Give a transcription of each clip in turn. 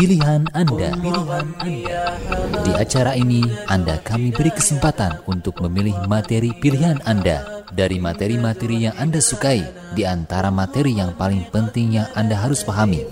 pilihan Anda. Pilihan Anda. Di acara ini, Anda kami beri kesempatan untuk memilih materi pilihan Anda dari materi-materi yang Anda sukai di antara materi yang paling penting yang Anda harus pahami.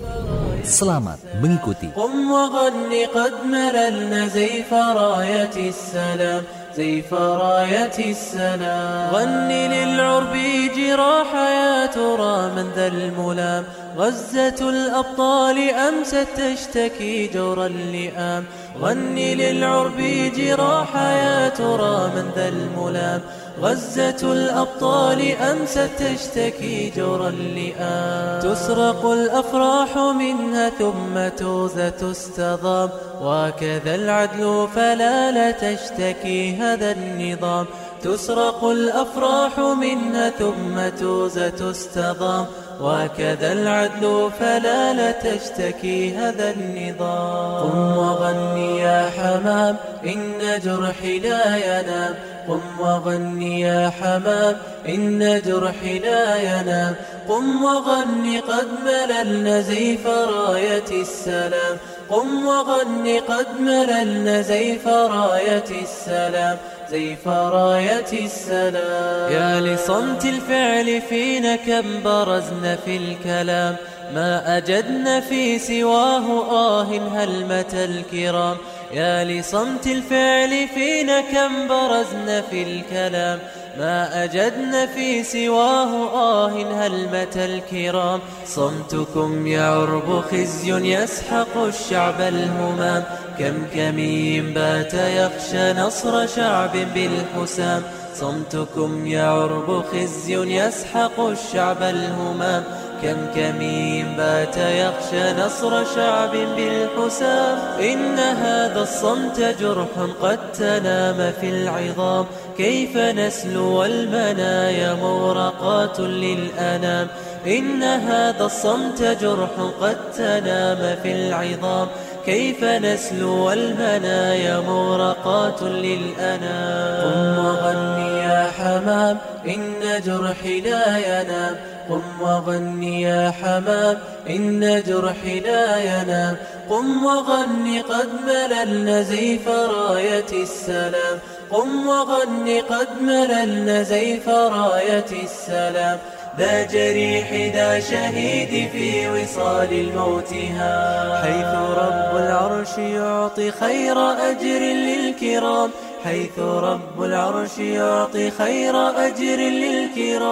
Selamat mengikuti. قم وغن قد مللنا زيف راية السلام زيف راية السلام غني للعرب جراح يا ترى من ذا الملام غزة الأبطال أمست تشتكي جور اللئام؟ غني للعرب جراح يا ترى من ذا الملام. غزة الأبطال أمست تشتكي جور اللئام؟ تسرق الأفراح منها ثم توزة تستضام. وكذا العدل فلا لا تشتكي هذا النظام. تسرق الأفراح منها ثم توزة تستضام. وكذا العدل فلا لا تشتكي هذا النظام. قم وغني يا حمام إن جرحي لا ينام. قم وغني يا حمام إن جرحي لا ينام. قم وغني قد مللنا زيف راية السلام. قم وغني قد مللنا زيف راية السلام. زيف راية السلام يا لصمت الفعل فينا كم برزنا في الكلام. ما أجدنا في سواه آه هلمة الكرام. يا لصمت الفعل فينا كم برزنا في الكلام. ما أجدنا في سواه آه هلمة الكرام. صمتكم يعرب خزي يسحق الشعب الهمام. كم كمين بات يخشى نصر شعب بالحسام. صمتكم يعرب خزي يسحق الشعب الهمام. كم كمين بات يخشى نصر شعب بالحسام. إن هذا الصمت جرح قد تنام في العظام. كيف نسلو المنايا مورقات للأنام. إن هذا الصمت جرح قد تنام في العظام. كيف نسلو المنايا مورقات للأنام. قم وغني يا حمام إن جرحي لا ينام. قم وغني يا حمام إن جرحي لا ينام. قم وغني قد مللنا زيف راية السلام. قم وغني قد مللنا زيف راية السلام. ذا جريح ذا شهيد في وصال الموتها حيث رب العرش يعطي خير أجر للكرام. حيث رب العرش يعطي خير أجر للكرام.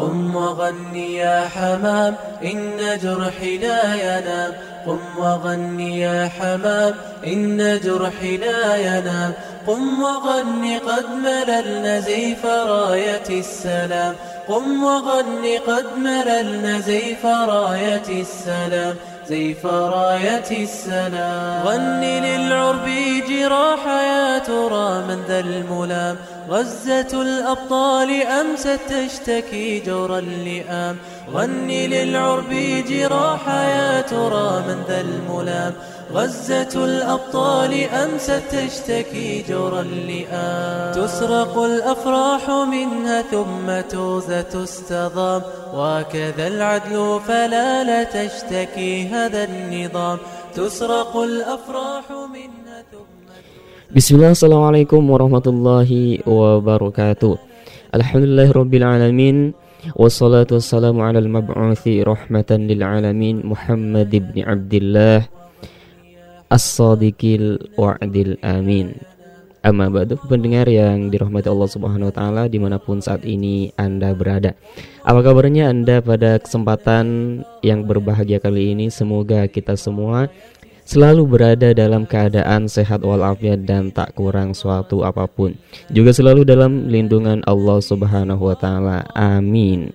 قم وغني يا حمام إن جرحي لا ينام. قم وغني يا حمام إن جرحي لا ينام. قم وغني قد مللنا زيف راية السلام. قم وغني قد مللنا زيف راية السلام. زيف راية السلام غني للعرب جراح يا ترى من ذا الملام. غزة الأبطال أمست تشتكي جور اللئام. غني للعرب جراح يا ترى من ذا الملام. غزة الأبطال أمست تشتكي جرى اللئام تسرق الأفراح منها ثم توزة تستضام. وكذا العدل فلا لا تشتكي هذا النظام. تسرق الأفراح منها ثم بسم الله السلام عليكم ورحمة الله وبركاته. الحمد لله رب العالمين والصلاة والسلام على المبعوث رحمة للعالمين محمد بن عبد الله. As-sadiqil wa'dil amin Amma ba'du pendengar yang dirahmati Allah Subhanahu wa taala dimanapun saat ini Anda berada. Apa kabarnya Anda pada kesempatan yang berbahagia kali ini? Semoga kita semua selalu berada dalam keadaan sehat walafiat dan tak kurang suatu apapun. Juga selalu dalam lindungan Allah Subhanahu wa taala. Amin.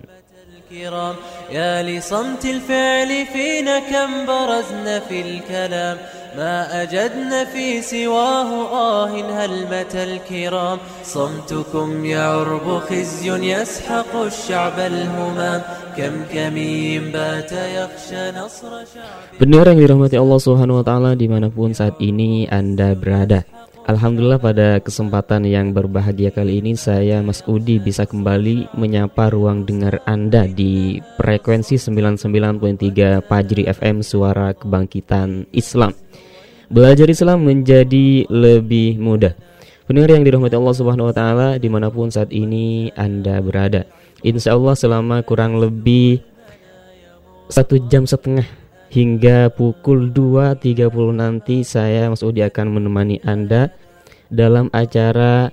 الكرام يا لصمت الفعل فينا كم برزنا في الكلام ما أجدنا في سواه آه هلمة الكرام صمتكم يعرب خزي يسحق الشعب الهمام كم كمين بات يخشى نصر شعب Pendengar yang dirahmati Allah Subhanahu wa taala dimanapun saat ini Anda berada. Alhamdulillah pada kesempatan yang berbahagia kali ini saya Mas Udi bisa kembali menyapa ruang dengar Anda di frekuensi 99.3 Pajri FM Suara Kebangkitan Islam. Belajar Islam menjadi lebih mudah. Pendengar yang dirahmati Allah Subhanahu wa taala di mana pun saat ini Anda berada. Insya Allah selama kurang lebih satu jam setengah hingga pukul 2.30 nanti saya Mas Udi akan menemani Anda dalam acara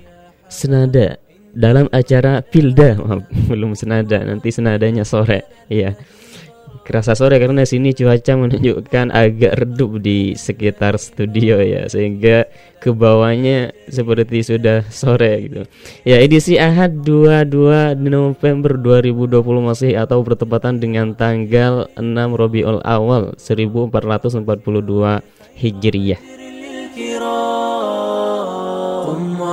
senada dalam acara Pilda maaf, belum senada nanti senadanya sore ya kerasa sore karena sini cuaca menunjukkan agak redup di sekitar studio ya sehingga ke bawahnya seperti sudah sore gitu. Ya edisi Ahad 22 November 2020 masih atau bertepatan dengan tanggal 6 Robiul Awal 1442 Hijriyah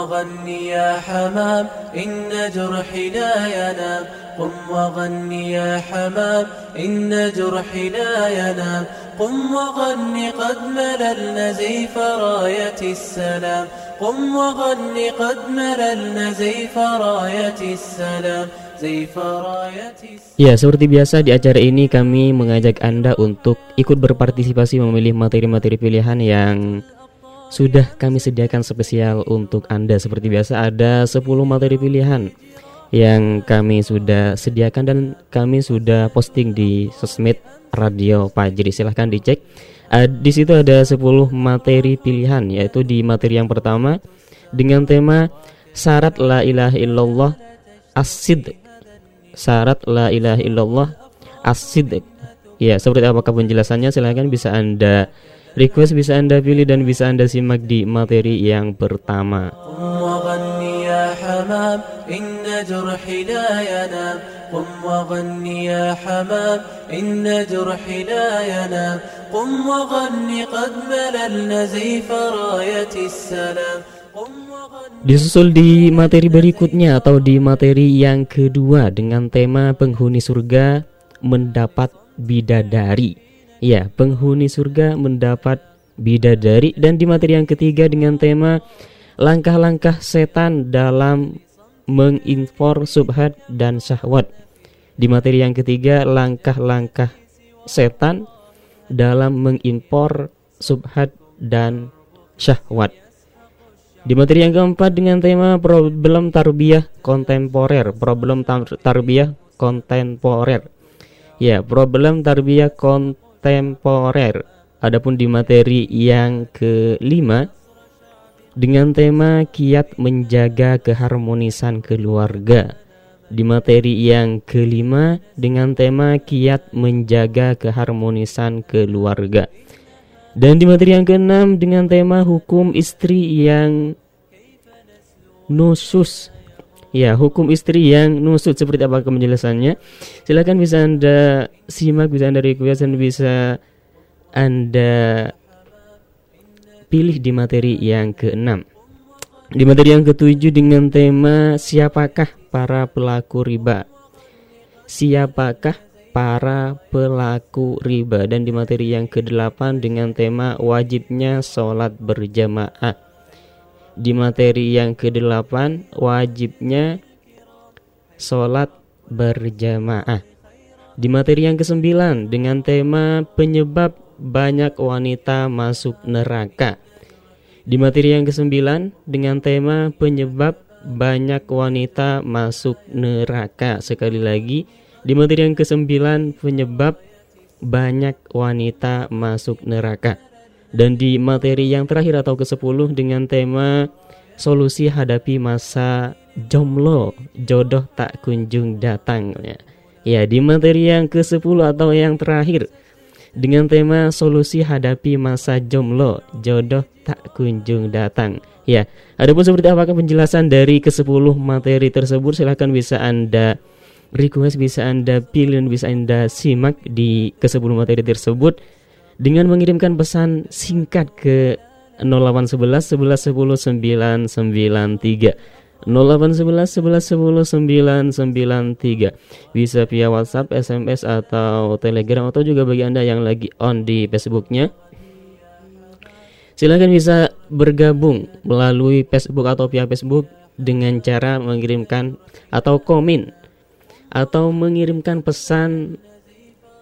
وغني يا حمام إن جرحي لا ينام قم وغني يا حمام إن جرحي لا ينام قم وغني قد مللنا زيف راية السلام قم وغني قد مللنا زيف راية السلام Ya, seperti biasa di acara ini kami mengajak Anda untuk ikut berpartisipasi memilih materi-materi pilihan yang sudah kami sediakan spesial untuk Anda. Seperti biasa ada 10 materi pilihan yang kami sudah sediakan dan kami sudah posting di sosmed Radio Pajri. Silahkan dicek. Uh, di situ ada 10 materi pilihan yaitu di materi yang pertama dengan tema syarat la ilaha illallah asid syarat la ilaha illallah asid ya seperti apakah penjelasannya? Silahkan bisa anda Request bisa Anda pilih dan bisa Anda simak di materi yang pertama. Disusul di materi berikutnya atau di materi yang kedua dengan tema penghuni surga mendapat bidadari. Ya, penghuni surga mendapat bidadari dan di materi yang ketiga dengan tema langkah-langkah setan dalam menginfor subhat dan syahwat. Di materi yang ketiga langkah-langkah setan dalam mengimpor subhat dan syahwat. Di materi yang keempat dengan tema problem tarbiyah kontemporer, problem tarbiyah kontemporer. Ya, problem tarbiyah kontemporer temporer. Adapun di materi yang kelima dengan tema kiat menjaga keharmonisan keluarga. Di materi yang kelima dengan tema kiat menjaga keharmonisan keluarga. Dan di materi yang keenam dengan tema hukum istri yang nusus Ya, hukum istri yang nusut seperti apa penjelasannya? Silakan bisa Anda simak, bisa Anda request dan bisa Anda pilih di materi yang keenam. Di materi yang ketujuh dengan tema siapakah para pelaku riba? Siapakah para pelaku riba? Dan di materi yang kedelapan dengan tema wajibnya sholat berjamaah. Di materi yang ke-8 wajibnya sholat berjamaah. Di materi yang ke-9 dengan tema penyebab banyak wanita masuk neraka. Di materi yang ke-9 dengan tema penyebab banyak wanita masuk neraka. Sekali lagi, di materi yang ke-9 penyebab banyak wanita masuk neraka. Dan di materi yang terakhir atau ke-10 dengan tema solusi hadapi masa jomblo, jodoh tak kunjung datang ya. Ya, di materi yang ke-10 atau yang terakhir dengan tema solusi hadapi masa jomblo, jodoh tak kunjung datang. Ya, adapun seperti apakah penjelasan dari ke-10 materi tersebut silahkan bisa Anda request, bisa Anda pilih, bisa Anda simak di ke-10 materi tersebut dengan mengirimkan pesan singkat ke 0811 11 10 993 0811 11 10 993 bisa via WhatsApp, SMS atau Telegram atau juga bagi Anda yang lagi on di Facebooknya. Silahkan bisa bergabung melalui Facebook atau via Facebook dengan cara mengirimkan atau komen atau mengirimkan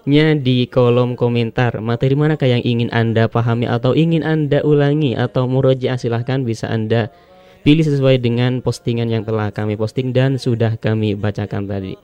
pesannya di kolom komentar materi manakah yang ingin Anda pahami atau ingin Anda ulangi atau murojaah silahkan bisa Anda pilih sesuai dengan postingan yang telah kami posting dan sudah kami bacakan tadi.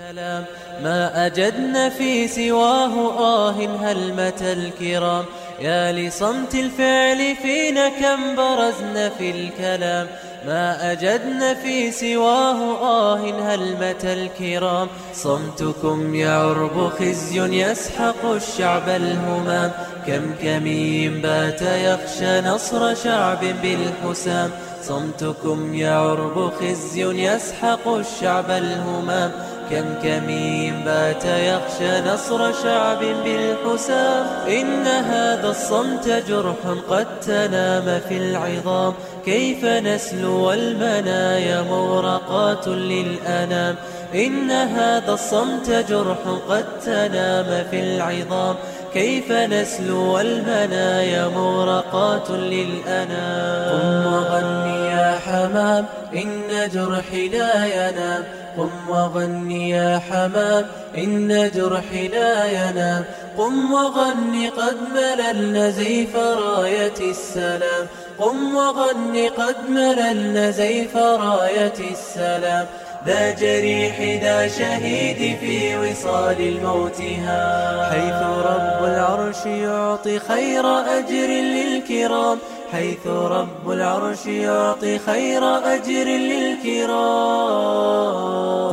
الكلام ما أجدنا في سواه آه هلمة الكرام يا لصمت الفعل فينا كم برزنا في الكلام ما أجدنا في سواه آه هلمة الكرام. صمتكم يعرب خزي يسحق الشعب الهمام. كم كمين بات يخشى نصر شعب بالحسام. صمتكم يعرب خزي يسحق الشعب الهمام كم كمين بات يخشى نصر شعب بالحسام. إن هذا الصمت جرح قد تنام في العظام. كيف نسلو المنايا مورقات للأنام. إن هذا الصمت جرح قد تنام في العظام. كيف نسلو المنايا مورقات للأنام؟ قم وغني يا حمام إن جرحي لا ينام. قم وغني يا حمام إن جرحي لا ينام. قم وغني قد مللنا زيف راية السلام. قم وغني قد مللنا زيف راية السلام. ذا جريح ذا شهيد في وصال الموتها. حيث رب العرش يعطي خير أجر للكرام. حيث رب العرش يعطي خير أجر للكرام.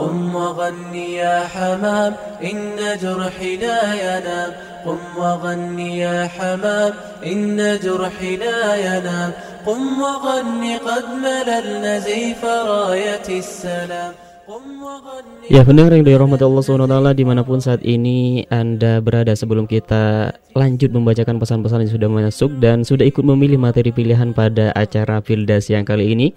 قم وغني يا حمام إن جرحي لا ينام. قم وغني يا حمام إن جرحي لا ينام قم وغني قد مللنا زيف راية السلام Ya benar yang dirahmati Allah SWT dimanapun saat ini Anda berada sebelum kita lanjut membacakan pesan-pesan yang sudah masuk Dan sudah ikut memilih materi pilihan pada acara Fildas yang kali ini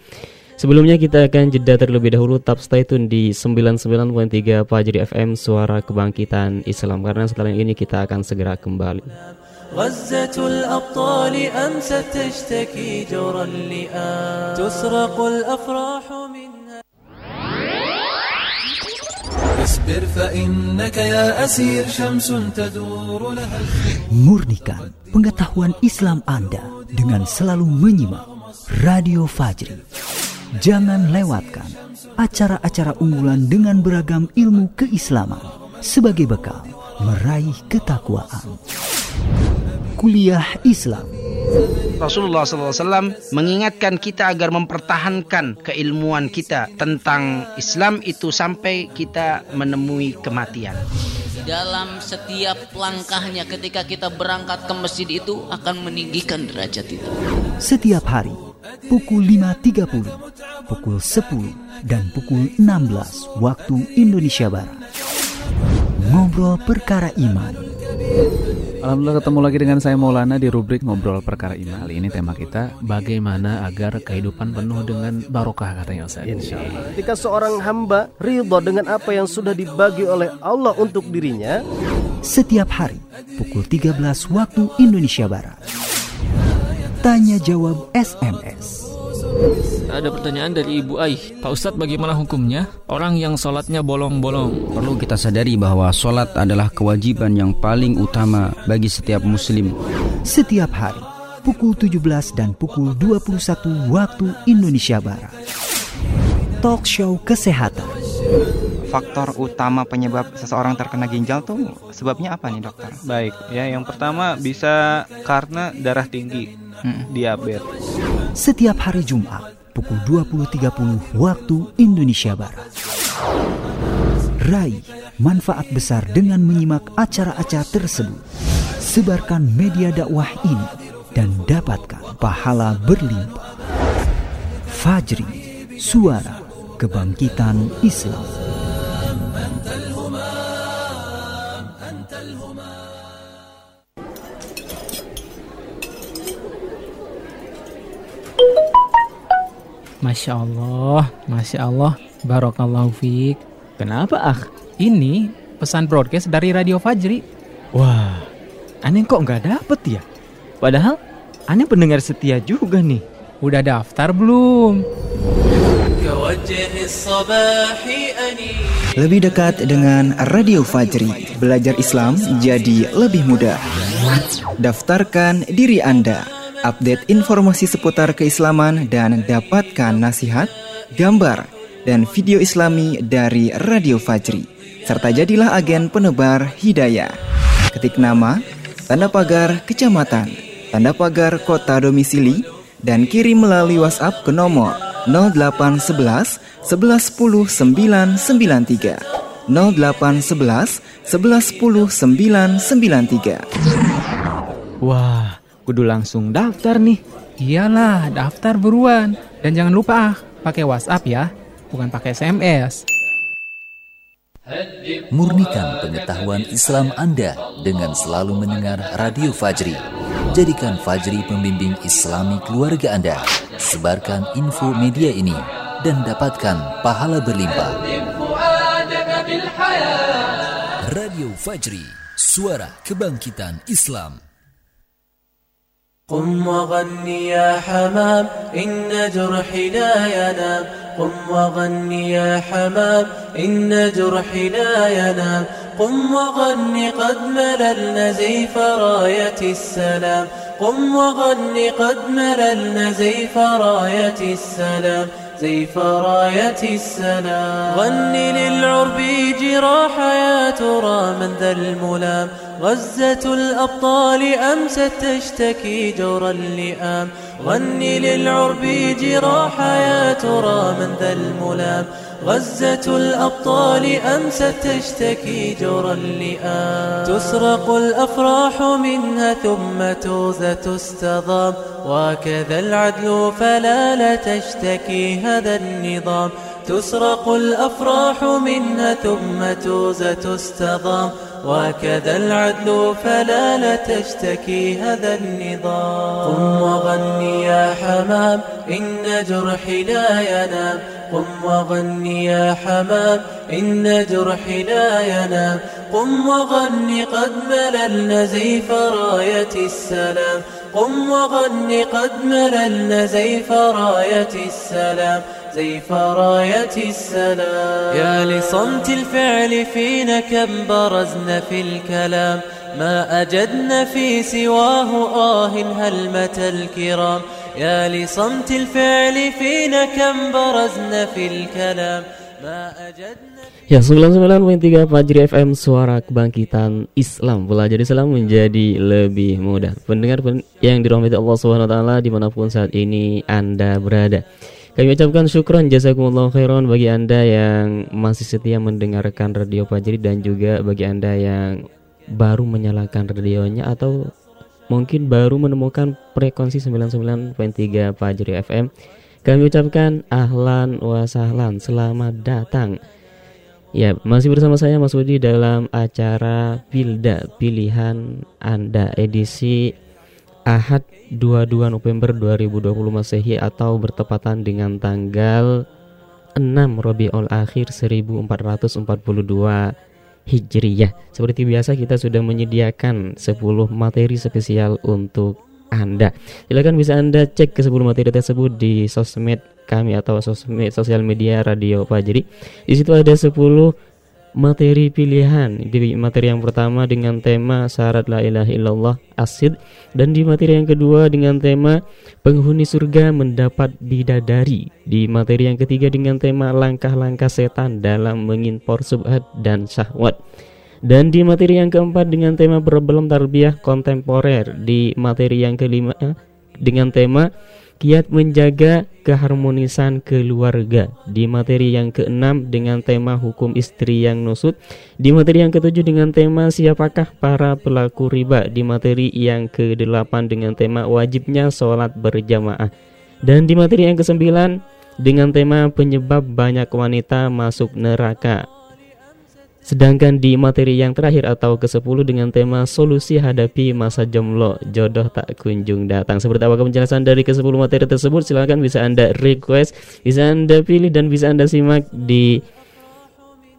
Sebelumnya kita akan jeda terlebih dahulu Tap stay tune di 99.3 Fajri FM Suara Kebangkitan Islam Karena setelah ini kita akan segera kembali غزة الأبطال أمست تشتكي جرى اللئام تسرق الأفراح منها اصبر فإنك يا أسير شمس تدور لها Murnikan pengetahuan Islam Anda dengan selalu menyimak Radio Fajri. Jangan lewatkan acara-acara unggulan dengan beragam ilmu keislaman sebagai bekal meraih ketakwaan. Kuliah Islam Rasulullah SAW mengingatkan kita agar mempertahankan keilmuan kita tentang Islam itu sampai kita menemui kematian. Dalam setiap langkahnya ketika kita berangkat ke masjid itu akan meninggikan derajat itu. setiap hari pukul 5.30, pukul 10 dan pukul 16 waktu Indonesia Barat. Ngobrol perkara iman. Alhamdulillah ketemu lagi dengan saya Maulana di rubrik Ngobrol Perkara Iman. Kali ini tema kita bagaimana agar kehidupan penuh dengan barokah katanya Ustaz. Ketika seorang hamba ridho dengan apa yang sudah dibagi oleh Allah untuk dirinya, Setiap hari pukul 13 waktu Indonesia Barat. Tanya jawab SMS. Ada pertanyaan dari Ibu Aih Pak Ustadz bagaimana hukumnya Orang yang sholatnya bolong-bolong Perlu kita sadari bahwa sholat adalah kewajiban yang paling utama bagi setiap muslim. Setiap hari pukul 17 dan pukul 21 waktu Indonesia Barat. Talk show kesehatan. Faktor utama penyebab seseorang terkena ginjal tuh sebabnya apa nih dokter? Baik, ya yang pertama bisa karena darah tinggi, diabetes. Setiap hari Jumat pukul 20.30 waktu Indonesia Barat. Raih manfaat besar dengan menyimak acara-acara tersebut. Sebarkan media dakwah ini dan dapatkan pahala berlimpah. Fajri, suara kebangkitan Islam. Masya Allah, Masya Allah, Barokallahu fiik. Kenapa ah? Ini pesan broadcast dari Radio Fajri. Wah, aneh kok nggak dapet ya? Padahal Aneh pendengar setia juga nih. Udah daftar belum? Lebih dekat dengan Radio Fajri, belajar Islam jadi lebih mudah. Daftarkan diri Anda, update informasi seputar keislaman dan dapatkan nasihat, gambar, dan video islami dari Radio Fajri. Serta jadilah agen penebar hidayah. Ketik nama, tanda pagar kecamatan, tanda pagar kota domisili, dan kirim melalui WhatsApp ke nomor 0811 1110 993 0811 1110 993 Wah, kudu langsung daftar nih. Iyalah, daftar buruan. Dan jangan lupa ah, pakai WhatsApp ya, bukan pakai SMS. Murnikan pengetahuan Islam Anda dengan selalu mendengar Radio Fajri. Jadikan Fajri pembimbing Islami keluarga Anda. Sebarkan info media ini dan dapatkan pahala berlimpah. Radio Fajri, suara kebangkitan Islam. قم وغني يا حمام إن جرحي لا ينام قم وغني يا حمام إن جرحي لا ينام قم وغني قد مللنا زيف راية السلام. قم وغني قد مللنا زيف راية السلام. زيف راية السلام غني للعرب جراح يا ترى من ذا الملام. غزة الأبطال أمست تشتكي جور اللئام. غني للعرب جراح يا ترى من ذا الملام. غزة الأبطال أمست تشتكي جور اللئام تسرق الأفراح منها ثم توزة تستضام. وكذا العدل فلا لا تشتكي هذا النظام. تسرق الأفراح منها ثم توزة تستضام. وكذا العدل فلا لا تشتكي هذا النظام. قم وغني يا حمام إن جرحي لا ينام. قم وغني يا حمام إن جرحي لا ينام قم وغني قد مللنا زيف راية السلام. قم وغني قد مللنا زيف راية السلام. زيف راية السلام. يا لصمت الفعل فينا كم برزنا في الكلام. ما أجدنا في سواه آه هلمة الكرام. يا لصمت الفعل فينا كم برزنا في الكلام ما أجدنا Ya 99.3 Fajri FM Suara Kebangkitan Islam Belajar Islam menjadi lebih mudah Pendengar yang dirahmati Allah Subhanahu Wa Taala dimanapun saat ini Anda berada kami ucapkan syukron jazakumullah khairan bagi Anda yang masih setia mendengarkan Radio Fajri dan juga bagi Anda yang baru menyalakan radionya atau mungkin baru menemukan frekuensi 99.3 Fajri FM. Kami ucapkan ahlan wa sahlan, selamat datang. Ya, masih bersama saya Mas Budi dalam acara Pilda Pilihan Anda edisi Ahad 22 November 2020 Masehi atau bertepatan dengan tanggal 6 Rabiul Akhir 1442 Hijriyah. Seperti biasa kita sudah menyediakan 10 materi spesial untuk Anda. Silakan bisa Anda cek ke 10 materi tersebut di sosmed kami atau sosmed sosial media Radio Fajri. Di situ ada 10 materi pilihan. Di materi yang pertama dengan tema syarat la ilaha illallah asid. Dan di materi yang kedua dengan tema penghuni surga mendapat bidadari. Di materi yang ketiga dengan tema langkah-langkah setan dalam mengimpor subhat dan syahwat. Dan di materi yang keempat dengan tema problem tarbiyah kontemporer. Di materi yang kelima eh, dengan tema kiat menjaga keharmonisan keluarga. Di materi yang keenam dengan tema hukum istri yang nusut. Di materi yang ketujuh dengan tema siapakah para pelaku riba. Di materi yang kedelapan dengan tema wajibnya sholat berjamaah. Dan di materi yang kesembilan dengan tema penyebab banyak wanita masuk neraka Sedangkan di materi yang terakhir atau ke-10 dengan tema solusi hadapi masa jomblo, jodoh tak kunjung datang. Seperti apa penjelasan dari ke-10 materi tersebut? Silahkan bisa Anda request, bisa Anda pilih dan bisa Anda simak di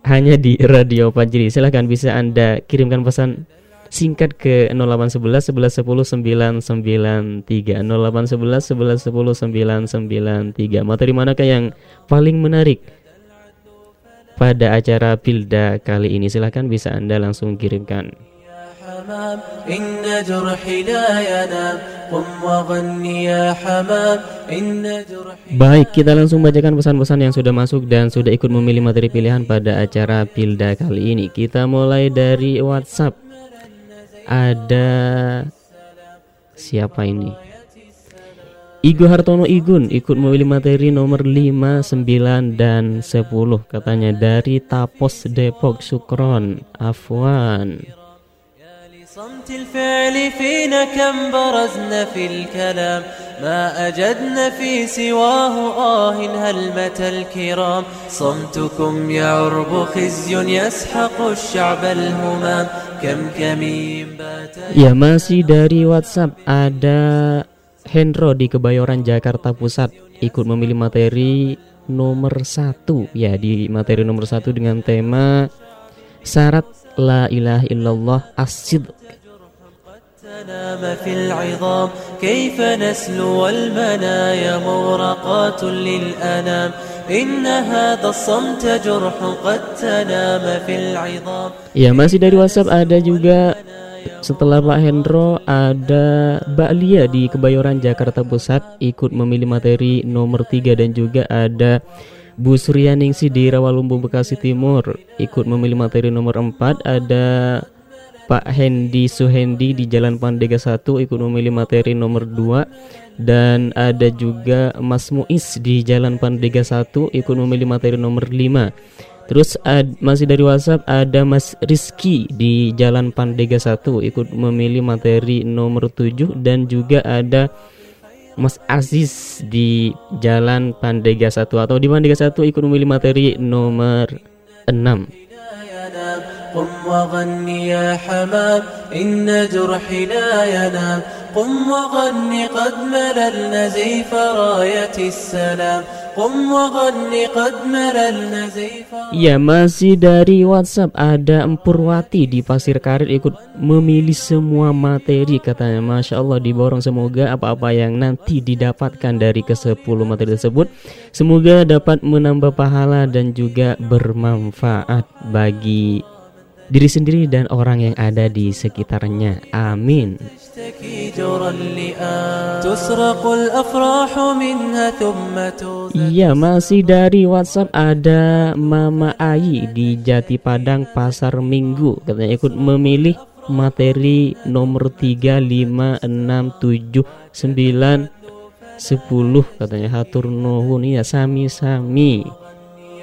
hanya di Radio Fajri. Silahkan bisa Anda kirimkan pesan singkat ke 0811 11 10 993 0811 11 10 993 materi manakah yang paling menarik pada acara Pilda kali ini silahkan bisa anda langsung kirimkan حمام إن جرحي لا ينام قم وغني يا حمام إن جرحي Baik, kita langsung bacakan pesan-pesan yang sudah masuk dan sudah ikut memilih materi pilihan pada acara Pilda kali ini. Kita mulai dari WhatsApp. Ada siapa ini? Igo Hartono Igun ikut memilih materi nomor 5, 9, dan 10 Katanya dari Tapos Depok Sukron Afwan صمت الفعل فينا كم برزنا في الكلام ما أجدنا في سواه آه هلمة الكرام صمتكم يعرب خزي يسحق الشعب الهمام كم كمين بات Ya masih dari WhatsApp ada Hendro di Kebayoran Jakarta Pusat ikut memilih materi nomor satu ya di materi nomor satu dengan tema syarat la ilaha illallah asid تنام في العظام كيف نسلو المنايا مورقات للأنام إن هذا الصمت جرح قد تنام في العظام Ya masih dari WhatsApp ada juga setelah Pak Hendro ada Mbak Lia di Kebayoran Jakarta Pusat ikut memilih materi nomor 3 dan juga ada Bu Suryaningsi di Rawalumbu Bekasi Timur ikut memilih materi nomor 4 ada Pak Hendi Suhendi di Jalan Pandega 1 ikut memilih materi nomor 2 dan ada juga Mas Muiz di Jalan Pandega 1 ikut memilih materi nomor 5 terus ad, masih dari WhatsApp ada Mas Rizky di Jalan Pandega 1 ikut memilih materi nomor 7 dan juga ada Mas Aziz di Jalan Pandega 1 atau di Pandega 1 ikut memilih materi nomor 6 قم وغن يا حمام إن جرحي لا ينام قم وغن قد مللنا زيف راية السلام Ya masih dari WhatsApp. Ada Empurwati di Pasir Karet ikut memilih semua materi katanya. Masya Allah diborong. Semoga apa-apa yang nanti didapatkan dari ke 10 materi tersebut Semoga dapat menambah pahala dan juga bermanfaat bagi diri sendiri dan orang yang ada di sekitarnya. Amin. Iya masih dari WhatsApp ada Mama Ayi di Jati Padang Pasar Minggu. Katanya ikut memilih materi nomor 3, 5, 6, 7, 9, 10 katanya. Hatur nuhun ya sami-sami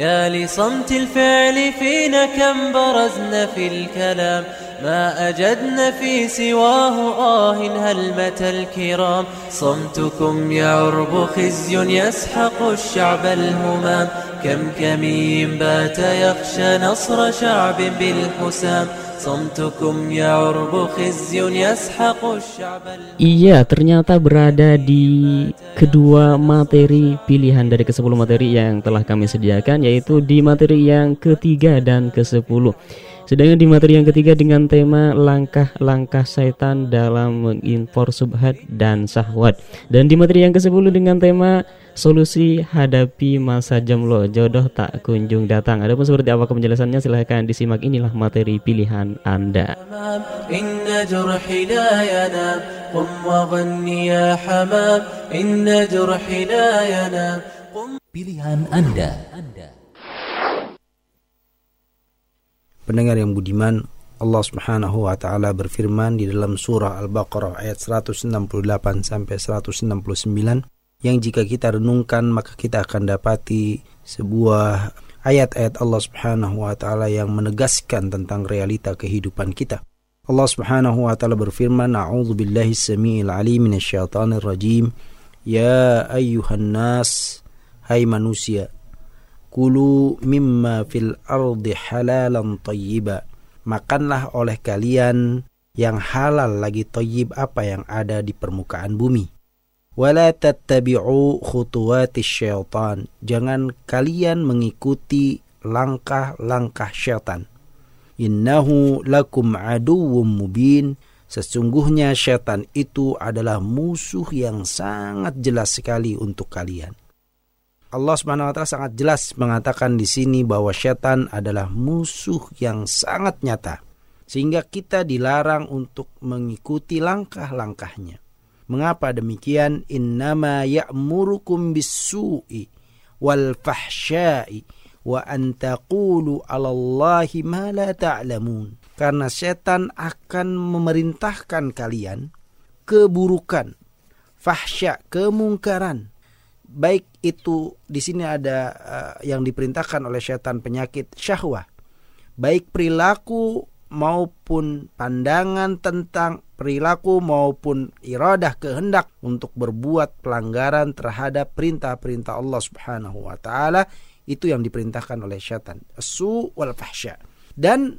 يا لصمت الفعل فينا كم برزنا في الكلام. ما أجدنا في سواه آه هلمة الكرام صمتكم يعرب خزي يسحق الشعب الهمام كم كمين بات يخشى نصر شعب بالحسام Iya, ternyata berada di kedua materi pilihan dari ke-10 materi yang telah kami sediakan yaitu di materi yang ketiga dan ke-10. Sedangkan di materi yang ketiga dengan tema langkah-langkah setan dalam mengimpor subhat dan syahwat. Dan di materi yang ke-10 dengan tema Solusi hadapi masa jomblo jodoh tak kunjung datang. Adapun seperti apa penjelasannya silahkan disimak inilah materi pilihan Anda. Pilihan Anda. Pendengar yang budiman, Allah Subhanahu wa taala berfirman di dalam surah Al-Baqarah ayat 168 sampai 169 yang jika kita renungkan maka kita akan dapati sebuah ayat-ayat Allah Subhanahu wa taala yang menegaskan tentang realita kehidupan kita. Allah Subhanahu wa taala berfirman, "A'udzu billahi samiil alim minasyaitonir rajim. Ya ayyuhan nas, hai manusia, kulu mimma fil ardi halalan tayyiba." Makanlah oleh kalian yang halal lagi thayyib apa yang ada di permukaan bumi. Wala tattabi'u khutuwatis syaitan. Jangan kalian mengikuti langkah-langkah syaitan. Innahu lakum aduwwum mubin. Sesungguhnya syaitan itu adalah musuh yang sangat jelas sekali untuk kalian. Allah Subhanahu wa taala sangat jelas mengatakan di sini bahwa syaitan adalah musuh yang sangat nyata sehingga kita dilarang untuk mengikuti langkah-langkahnya. Mengapa demikian? Innama ya'murukum bis-su'i wal fahsya'i wa an taqulu 'ala Allahi ma la ta'lamun. Karena setan akan memerintahkan kalian keburukan, fahsya, kemungkaran. Baik itu di sini ada uh, yang diperintahkan oleh setan penyakit syahwah. Baik perilaku maupun pandangan tentang perilaku maupun iradah kehendak untuk berbuat pelanggaran terhadap perintah-perintah Allah Subhanahu wa taala itu yang diperintahkan oleh syaitan su wal fahsya. Dan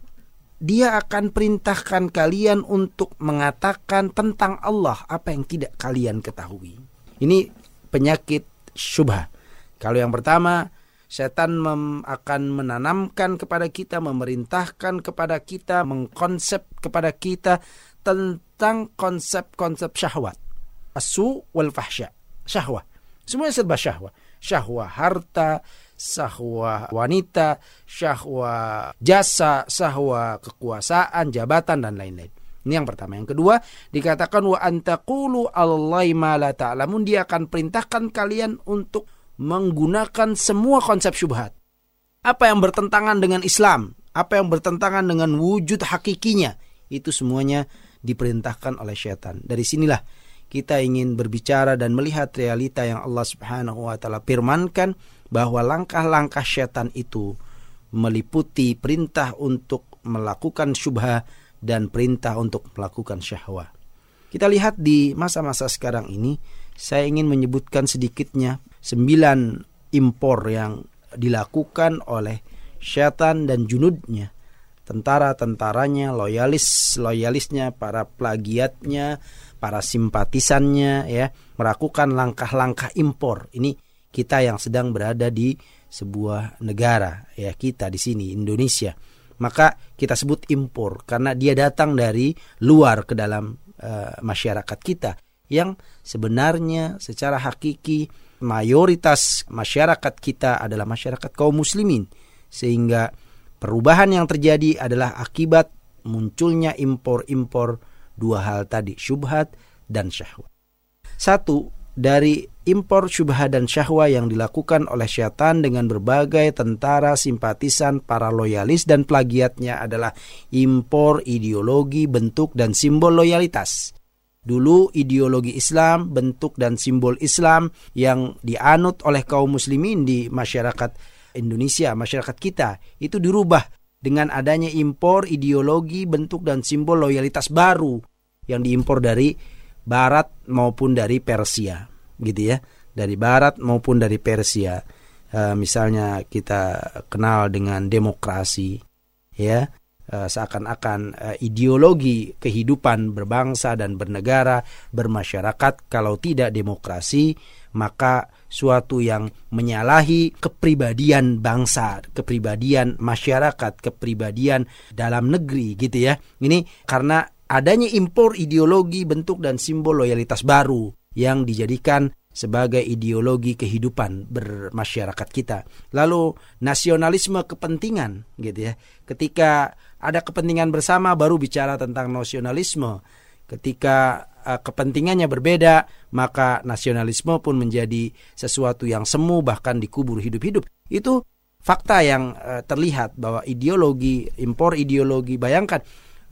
dia akan perintahkan kalian untuk mengatakan tentang Allah apa yang tidak kalian ketahui. Ini penyakit syubha kalau yang pertama setan akan menanamkan kepada kita, memerintahkan kepada kita, mengkonsep kepada kita tentang konsep-konsep syahwat. Asu wal fahsya. Syahwat. Semuanya serba syahwat. Syahwat harta, syahwat wanita, syahwat jasa, syahwat kekuasaan, jabatan dan lain-lain. Ini yang pertama. Yang kedua, dikatakan wa ta'lamun. Dia akan perintahkan kalian untuk menggunakan semua konsep syubhat. Apa yang bertentangan dengan Islam, apa yang bertentangan dengan wujud hakikinya, itu semuanya diperintahkan oleh syaitan. Dari sinilah kita ingin berbicara dan melihat realita yang Allah Subhanahu wa taala firmankan bahwa langkah-langkah syaitan itu meliputi perintah untuk melakukan syubha dan perintah untuk melakukan syahwat. Kita lihat di masa-masa sekarang ini, saya ingin menyebutkan sedikitnya sembilan impor yang dilakukan oleh syaitan dan junudnya tentara-tentaranya, loyalis-loyalisnya, para plagiatnya, para simpatisannya ya, melakukan langkah-langkah impor. Ini kita yang sedang berada di sebuah negara ya, kita di sini Indonesia. Maka kita sebut impor karena dia datang dari luar ke dalam uh, masyarakat kita yang sebenarnya secara hakiki mayoritas masyarakat kita adalah masyarakat kaum muslimin sehingga perubahan yang terjadi adalah akibat munculnya impor-impor dua hal tadi syubhat dan syahwat. Satu dari impor syubhat dan syahwat yang dilakukan oleh syaitan dengan berbagai tentara simpatisan para loyalis dan plagiatnya adalah impor ideologi bentuk dan simbol loyalitas. Dulu ideologi Islam, bentuk dan simbol Islam yang dianut oleh kaum muslimin di masyarakat Indonesia, masyarakat kita, itu dirubah dengan adanya impor ideologi, bentuk dan simbol loyalitas baru yang diimpor dari barat maupun dari Persia, gitu ya. Dari barat maupun dari Persia. Uh, misalnya kita kenal dengan demokrasi, ya Eh, seakan-akan uh, ideologi kehidupan berbangsa dan bernegara, bermasyarakat kalau tidak demokrasi, maka suatu yang menyalahi kepribadian bangsa, kepribadian masyarakat, kepribadian dalam negeri gitu ya. Ini karena adanya impor ideologi, bentuk dan simbol loyalitas baru yang dijadikan sebagai ideologi kehidupan bermasyarakat kita. Lalu nasionalisme kepentingan gitu ya. Ketika ada kepentingan bersama baru bicara tentang nasionalisme. Ketika uh, kepentingannya berbeda, maka nasionalisme pun menjadi sesuatu yang semu bahkan dikubur hidup-hidup. Itu fakta yang uh, terlihat bahwa ideologi impor ideologi bayangkan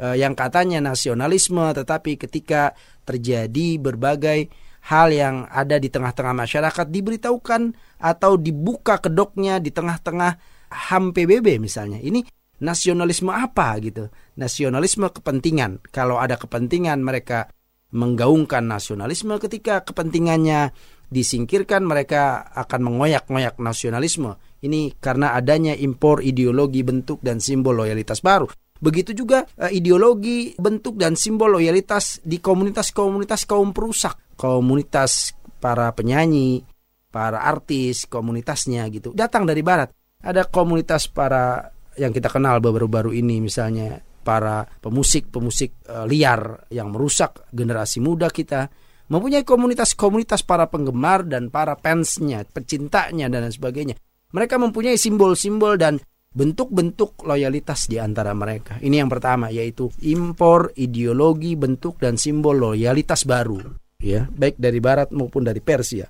uh, yang katanya nasionalisme tetapi ketika terjadi berbagai hal yang ada di tengah-tengah masyarakat diberitahukan atau dibuka kedoknya di tengah-tengah HAM PBB misalnya. Ini nasionalisme apa gitu. Nasionalisme kepentingan. Kalau ada kepentingan mereka menggaungkan nasionalisme ketika kepentingannya disingkirkan mereka akan mengoyak-ngoyak nasionalisme. Ini karena adanya impor ideologi bentuk dan simbol loyalitas baru. Begitu juga uh, ideologi bentuk dan simbol loyalitas di komunitas-komunitas kaum perusak, komunitas para penyanyi, para artis, komunitasnya gitu. Datang dari barat. Ada komunitas para yang kita kenal baru-baru ini misalnya para pemusik-pemusik uh, liar yang merusak generasi muda kita mempunyai komunitas-komunitas para penggemar dan para fansnya, pecintanya dan sebagainya. Mereka mempunyai simbol-simbol dan bentuk-bentuk loyalitas di antara mereka. Ini yang pertama yaitu impor ideologi, bentuk dan simbol loyalitas baru, ya, baik dari barat maupun dari Persia.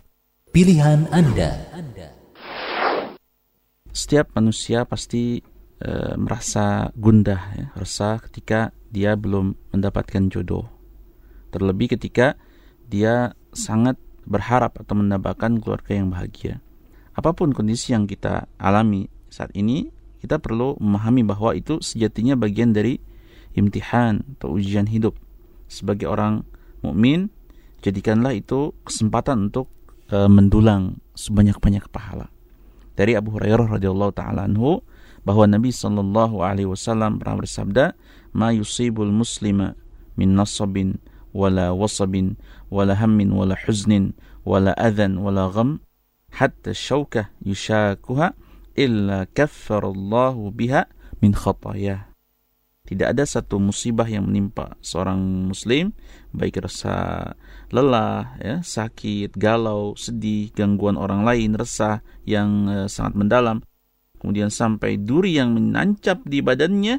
Pilihan Anda. Setiap manusia pasti e, merasa gundah, ya, resah ketika dia belum mendapatkan jodoh. Terlebih ketika dia sangat berharap atau mendapatkan keluarga yang bahagia. Apa pun kondisi yang kita alami saat ini, kita perlu memahami bahwa itu sejatinya bagian dari imtihan atau ujian hidup. Sebagai orang mukmin, jadikanlah itu kesempatan untuk e, mendulang sebanyak-banyak pahala. Dari Abu Hurairah radhiyallahu taala anhu bahwa Nabi sallallahu alaihi wasallam pernah bersabda, "Ma yusibul muslima min nasabin wala wasabin wala hammin wala huznin wala adhan wala gham hatta syaukah yushakuha illa kaffarallahu biha min khatayah. Tidak ada satu musibah yang menimpa seorang muslim, baik rasa lelah, ya, sakit, galau, sedih, gangguan orang lain, resah yang uh, sangat mendalam, kemudian sampai duri yang menancap di badannya,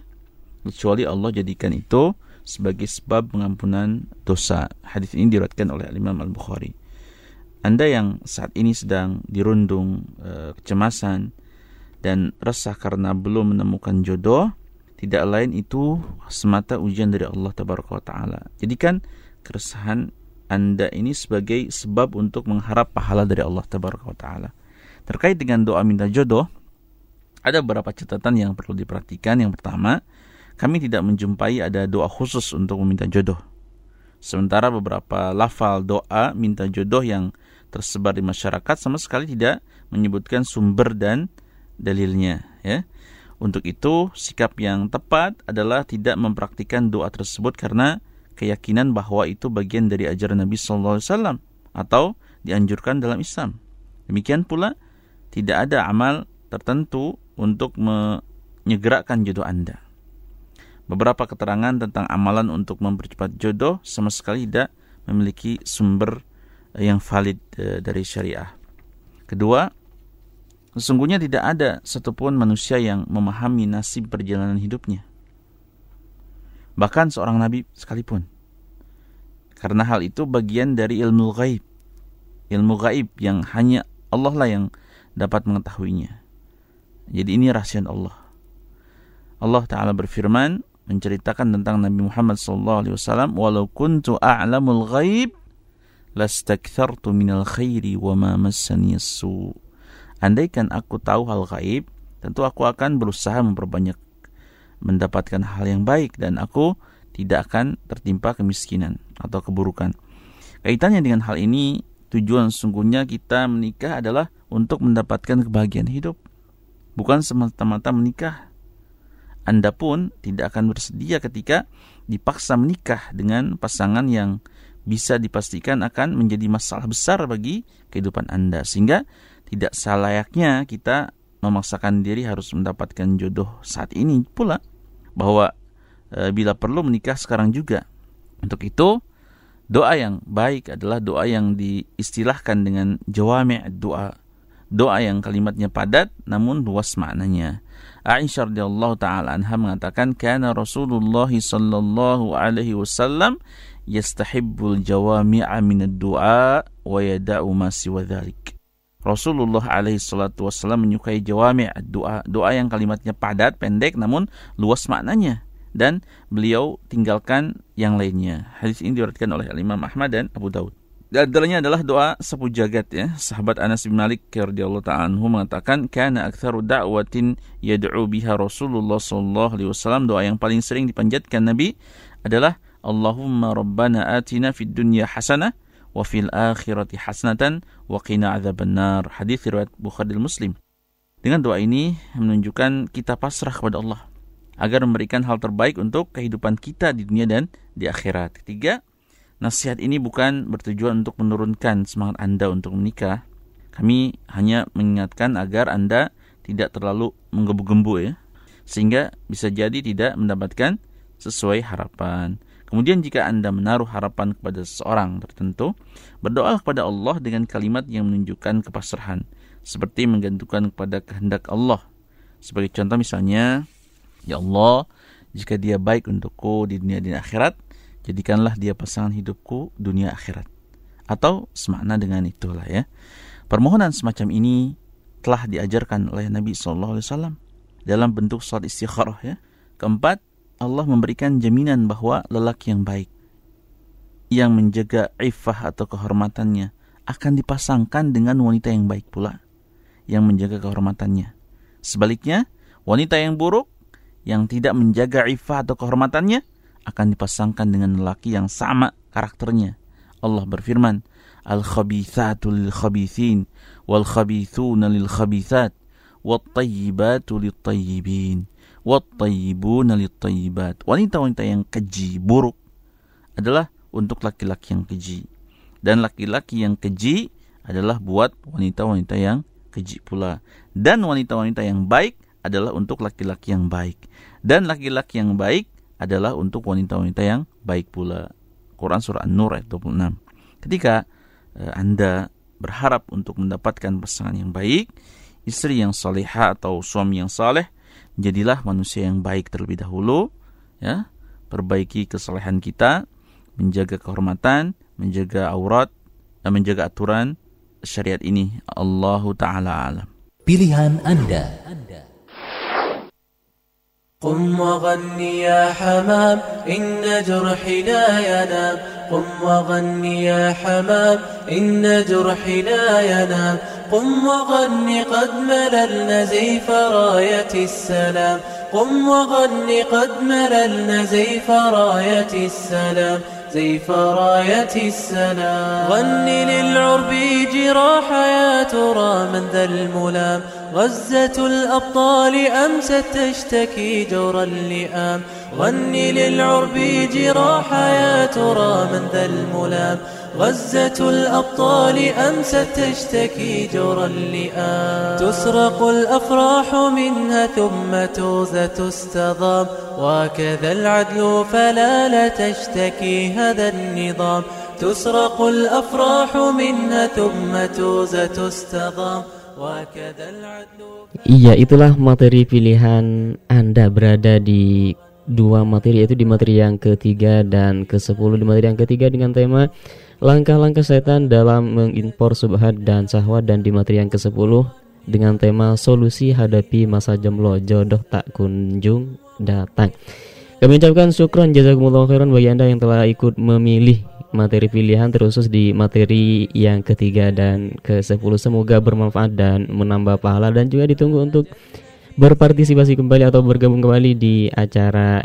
kecuali Allah jadikan itu sebagai sebab pengampunan dosa. Hadis ini diriwayatkan oleh Imam Al-Bukhari. Anda yang saat ini sedang dirundung uh, kecemasan, dan resah karena belum menemukan jodoh tidak lain itu semata ujian dari Allah taala. Jadikan keresahan Anda ini sebagai sebab untuk mengharap pahala dari Allah taala. Terkait dengan doa minta jodoh, ada beberapa catatan yang perlu diperhatikan. Yang pertama, kami tidak menjumpai ada doa khusus untuk meminta jodoh. Sementara beberapa lafal doa minta jodoh yang tersebar di masyarakat sama sekali tidak menyebutkan sumber dan dalilnya ya. Untuk itu sikap yang tepat adalah tidak mempraktikkan doa tersebut karena keyakinan bahwa itu bagian dari ajaran Nabi sallallahu alaihi wasallam atau dianjurkan dalam Islam. Demikian pula tidak ada amal tertentu untuk menyegerakan jodoh Anda. Beberapa keterangan tentang amalan untuk mempercepat jodoh sama sekali tidak memiliki sumber yang valid eh, dari syariah. Kedua, Sesungguhnya tidak ada satupun manusia yang memahami nasib perjalanan hidupnya. Bahkan seorang nabi sekalipun. Karena hal itu bagian dari ilmu gaib. Ilmu gaib yang hanya Allah lah yang dapat mengetahuinya. Jadi ini rahasia Allah. Allah Ta'ala berfirman menceritakan tentang Nabi Muhammad SAW walau kuntu a'lamul ghaib lastakthartu minal khairi wa ma massani su' Andaikan aku tahu hal gaib, tentu aku akan berusaha memperbanyak mendapatkan hal yang baik dan aku tidak akan tertimpa kemiskinan atau keburukan. Kaitannya dengan hal ini, tujuan sungguhnya kita menikah adalah untuk mendapatkan kebahagiaan hidup, bukan semata-mata menikah. Anda pun tidak akan bersedia ketika dipaksa menikah dengan pasangan yang bisa dipastikan akan menjadi masalah besar bagi kehidupan Anda, sehingga tidak selayaknya kita memaksakan diri harus mendapatkan jodoh saat ini pula bahwa e, bila perlu menikah sekarang juga. Untuk itu doa yang baik adalah doa yang diistilahkan dengan jawami' doa. Doa yang kalimatnya padat namun luas maknanya. Aisyah radhiyallahu taala anha mengatakan kana Rasulullah sallallahu alaihi wasallam yastahibbul jawami'a min ad-du'a wa yada'u ma siwa dhalik. Rasulullah alaihi salatu wasallam menyukai jawami doa doa yang kalimatnya padat, pendek namun luas maknanya dan beliau tinggalkan yang lainnya. Hadis ini diriwayatkan oleh Imam Ahmad dan Abu Daud. Antaranya adalah doa sapu jagat ya. Sahabat Anas bin Malik radhiyallahu ta'ala anhu mengatakan kana aktsaru da'watin yad'u biha Rasulullah sallallahu alaihi wasallam doa yang paling sering dipanjatkan Nabi adalah Allahumma rabbana atina fid dunya hasanah wa fil akhirati hasanatan wa qina adzabannar. Hadis riwayat Bukhari dan Muslim. Dengan doa ini menunjukkan kita pasrah kepada Allah agar memberikan hal terbaik untuk kehidupan kita di dunia dan di akhirat. Ketiga, Nasihat ini bukan bertujuan untuk menurunkan semangat Anda untuk menikah. Kami hanya mengingatkan agar Anda tidak terlalu menggebu-gembu ya. Sehingga bisa jadi tidak mendapatkan sesuai harapan. Kemudian jika Anda menaruh harapan kepada seseorang tertentu, berdoa kepada Allah dengan kalimat yang menunjukkan kepasrahan, seperti menggantungkan kepada kehendak Allah. Sebagai contoh misalnya, Ya Allah, jika dia baik untukku di dunia dan akhirat, jadikanlah dia pasangan hidupku dunia akhirat. Atau semakna dengan itulah ya. Permohonan semacam ini telah diajarkan oleh Nabi SAW dalam bentuk salat istikharah ya. Keempat, Allah memberikan jaminan bahwa lelaki yang baik yang menjaga iffah atau kehormatannya akan dipasangkan dengan wanita yang baik pula yang menjaga kehormatannya. Sebaliknya, wanita yang buruk yang tidak menjaga iffah atau kehormatannya akan dipasangkan dengan lelaki yang sama karakternya. Allah berfirman, Al-khabithatu lil-khabithin, wal-khabithuna lil-khabithat, wat-tayyibatu lit-tayyibin, wat-tayyibuna lit-tayyibat. Wanita-wanita yang keji, buruk adalah untuk laki-laki yang keji. Dan laki-laki yang keji adalah buat wanita-wanita yang keji pula. Dan wanita-wanita yang baik adalah untuk laki-laki yang baik. Dan laki-laki yang baik adalah untuk wanita-wanita yang baik pula. Quran surah An-Nur ayat 26. Ketika uh, Anda berharap untuk mendapatkan pasangan yang baik, istri yang salihah atau suami yang saleh, jadilah manusia yang baik terlebih dahulu, ya. Perbaiki kesalehan kita, menjaga kehormatan, menjaga aurat, dan menjaga aturan syariat ini. Allahu taala alam. Pilihan Anda. قم وغني يا حمام إن جرحي لا ينام قم وغني يا حمام إن جرحي لا ينام قم وغني قد مللنا زيف راية السلام. قم وغني قد مللنا زيف راية السلام. زيف راية السلام. غني للعرب جراح يا ترى من ذا الملام. غزة الأبطال أمست تشتكي جور اللئام. غني للعرب جراح يا ترى من ذا الملام. غزة الأبطال أمست تشتكي جور اللئام تسرق الأفراح منها ثم توزة تستضام. وكذا العدل فلا لا تشتكي هذا النظام. تسرق الأفراح منها ثم توزة تستضام. Iya, itulah materi pilihan Anda berada di dua materi yaitu di materi yang ketiga dan ke-10 di materi yang ketiga dengan tema langkah-langkah setan dalam mengimpor subhat dan syahwat dan di materi yang ke-10 dengan tema solusi hadapi masa jomblo jodoh tak kunjung datang. Kami ucapkan syukron jazakumullah khairan bagi Anda yang telah ikut memilih materi pilihan terkhusus di materi yang ketiga dan ke-10 semoga bermanfaat dan menambah pahala dan juga ditunggu untuk berpartisipasi kembali atau bergabung kembali di acara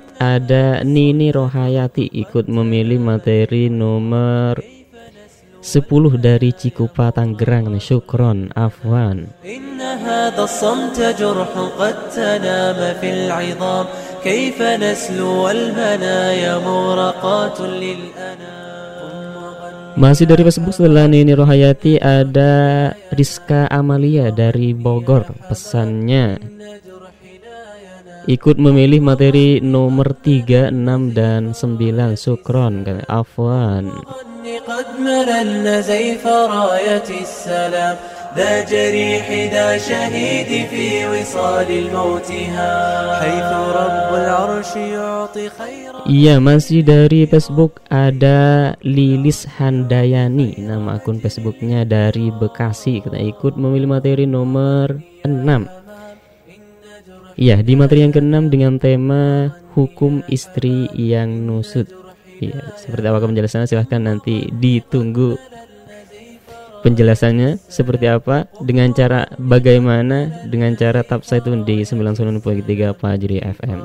Ada Nini Rohayati ikut memilih materi nomor 10 dari Cikupa Tanggerang Syukron Afwan. Masih dari Facebook setelah Nini Rohayati ada Rizka Amalia dari Bogor. Pesannya Ikut memilih materi nomor 3, 6, dan 9 Sukron Afwan قد مللنا زيف راية السلام ذا جريح ذا شهيد في وصال الموتها حيث رب العرش يعطي خيرا Iya masih dari Facebook ada Lilis Handayani Nama akun Facebooknya dari Bekasi Kita ikut memilih materi nomor 6 Iya, di materi yang keenam dengan tema hukum istri yang nusut. Iya, seperti apa penjelasannya? Silahkan nanti ditunggu penjelasannya. Seperti apa? Dengan cara bagaimana? Dengan cara tap itu di 99.3 Pajri FM.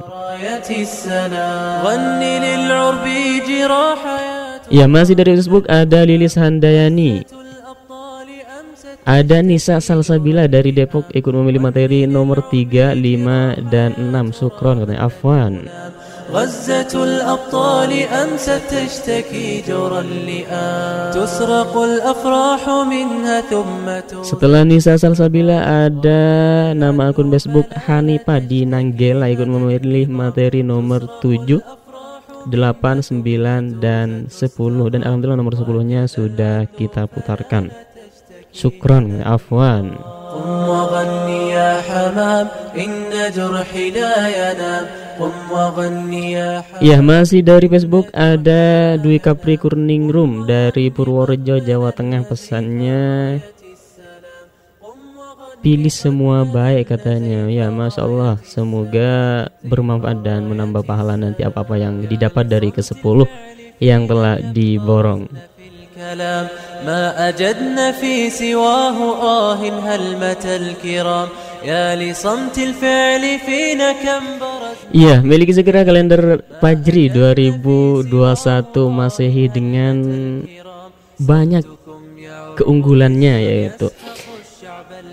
Ya masih dari Facebook ada Lilis Handayani. Ada Nisa Salsabila dari Depok ikut memilih materi nomor 3, 5, dan 6 Sukron katanya Afwan غزة الأبطال أمست تشتكي جرى اللئام تسرق الأفراح منها ثم تؤ- Setelah Nisa Salsabila ada nama akun Facebook Hanipa di Nanggela ikut memilih materi nomor 7 8, 9, dan 10 Dan Alhamdulillah nomor 10 nya sudah kita putarkan Syukron, Afwan قم وغني يا حمام إن جرحي لا ينام قم وغني يا حمام Ya masih dari Facebook ada Dwi Kapri Kurning Room dari Purworejo Jawa Tengah pesannya pilih semua baik katanya ya masya Allah semoga bermanfaat dan menambah pahala nanti apa apa yang didapat dari ke 10 yang telah diborong الكلام ما أجدنا في سواه آه هل متى الكرام يا لصمت الفعل فينا كم برد Iya, miliki segera kalender Fajri 2021 Masehi dengan banyak keunggulannya yaitu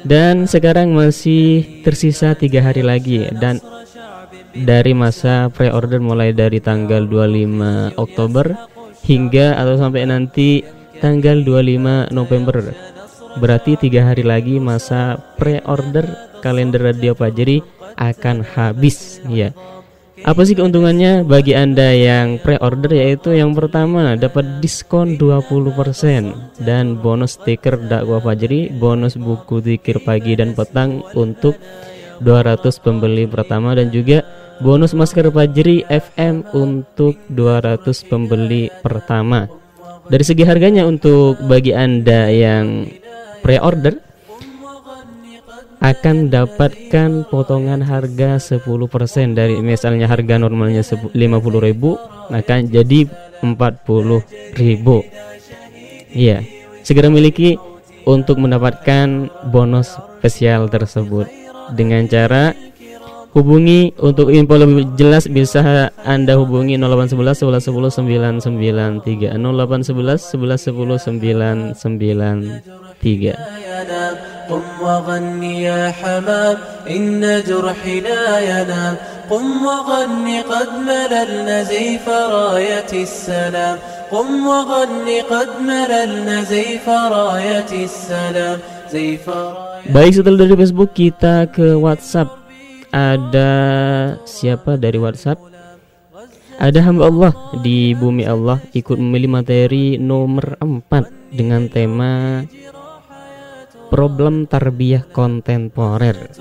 dan sekarang masih tersisa tiga hari lagi dan dari masa pre-order mulai dari tanggal 25 Oktober hingga atau sampai nanti tanggal 25 November. Berarti tiga hari lagi masa pre-order kalender radio Fajri akan habis ya. Apa sih keuntungannya bagi Anda yang pre-order? Yaitu yang pertama dapat diskon 20% dan bonus stiker dakwah Fajri, bonus buku zikir pagi dan petang untuk 200 pembeli pertama dan juga bonus masker Fajri FM untuk 200 pembeli pertama. Dari segi harganya untuk bagi Anda yang pre-order akan dapatkan potongan harga 10% dari misalnya harga normalnya 50.000 akan jadi 40.000. Iya, segera miliki untuk mendapatkan bonus spesial tersebut dengan cara hubungi untuk info lebih jelas bisa Anda hubungi 0811 11 10 993 0811 11 10 993 ينام قم وغني يا حمام إن جرحي لا ينام قم وغني قد مللنا زيف راية السلام قم وغني قد مللنا زيف راية السلام زيف راية Baik setelah dari Facebook kita ke WhatsApp ada siapa dari WhatsApp? Ada hamba Allah di bumi Allah ikut memilih materi nomor 4 dengan tema problem tarbiyah kontemporer.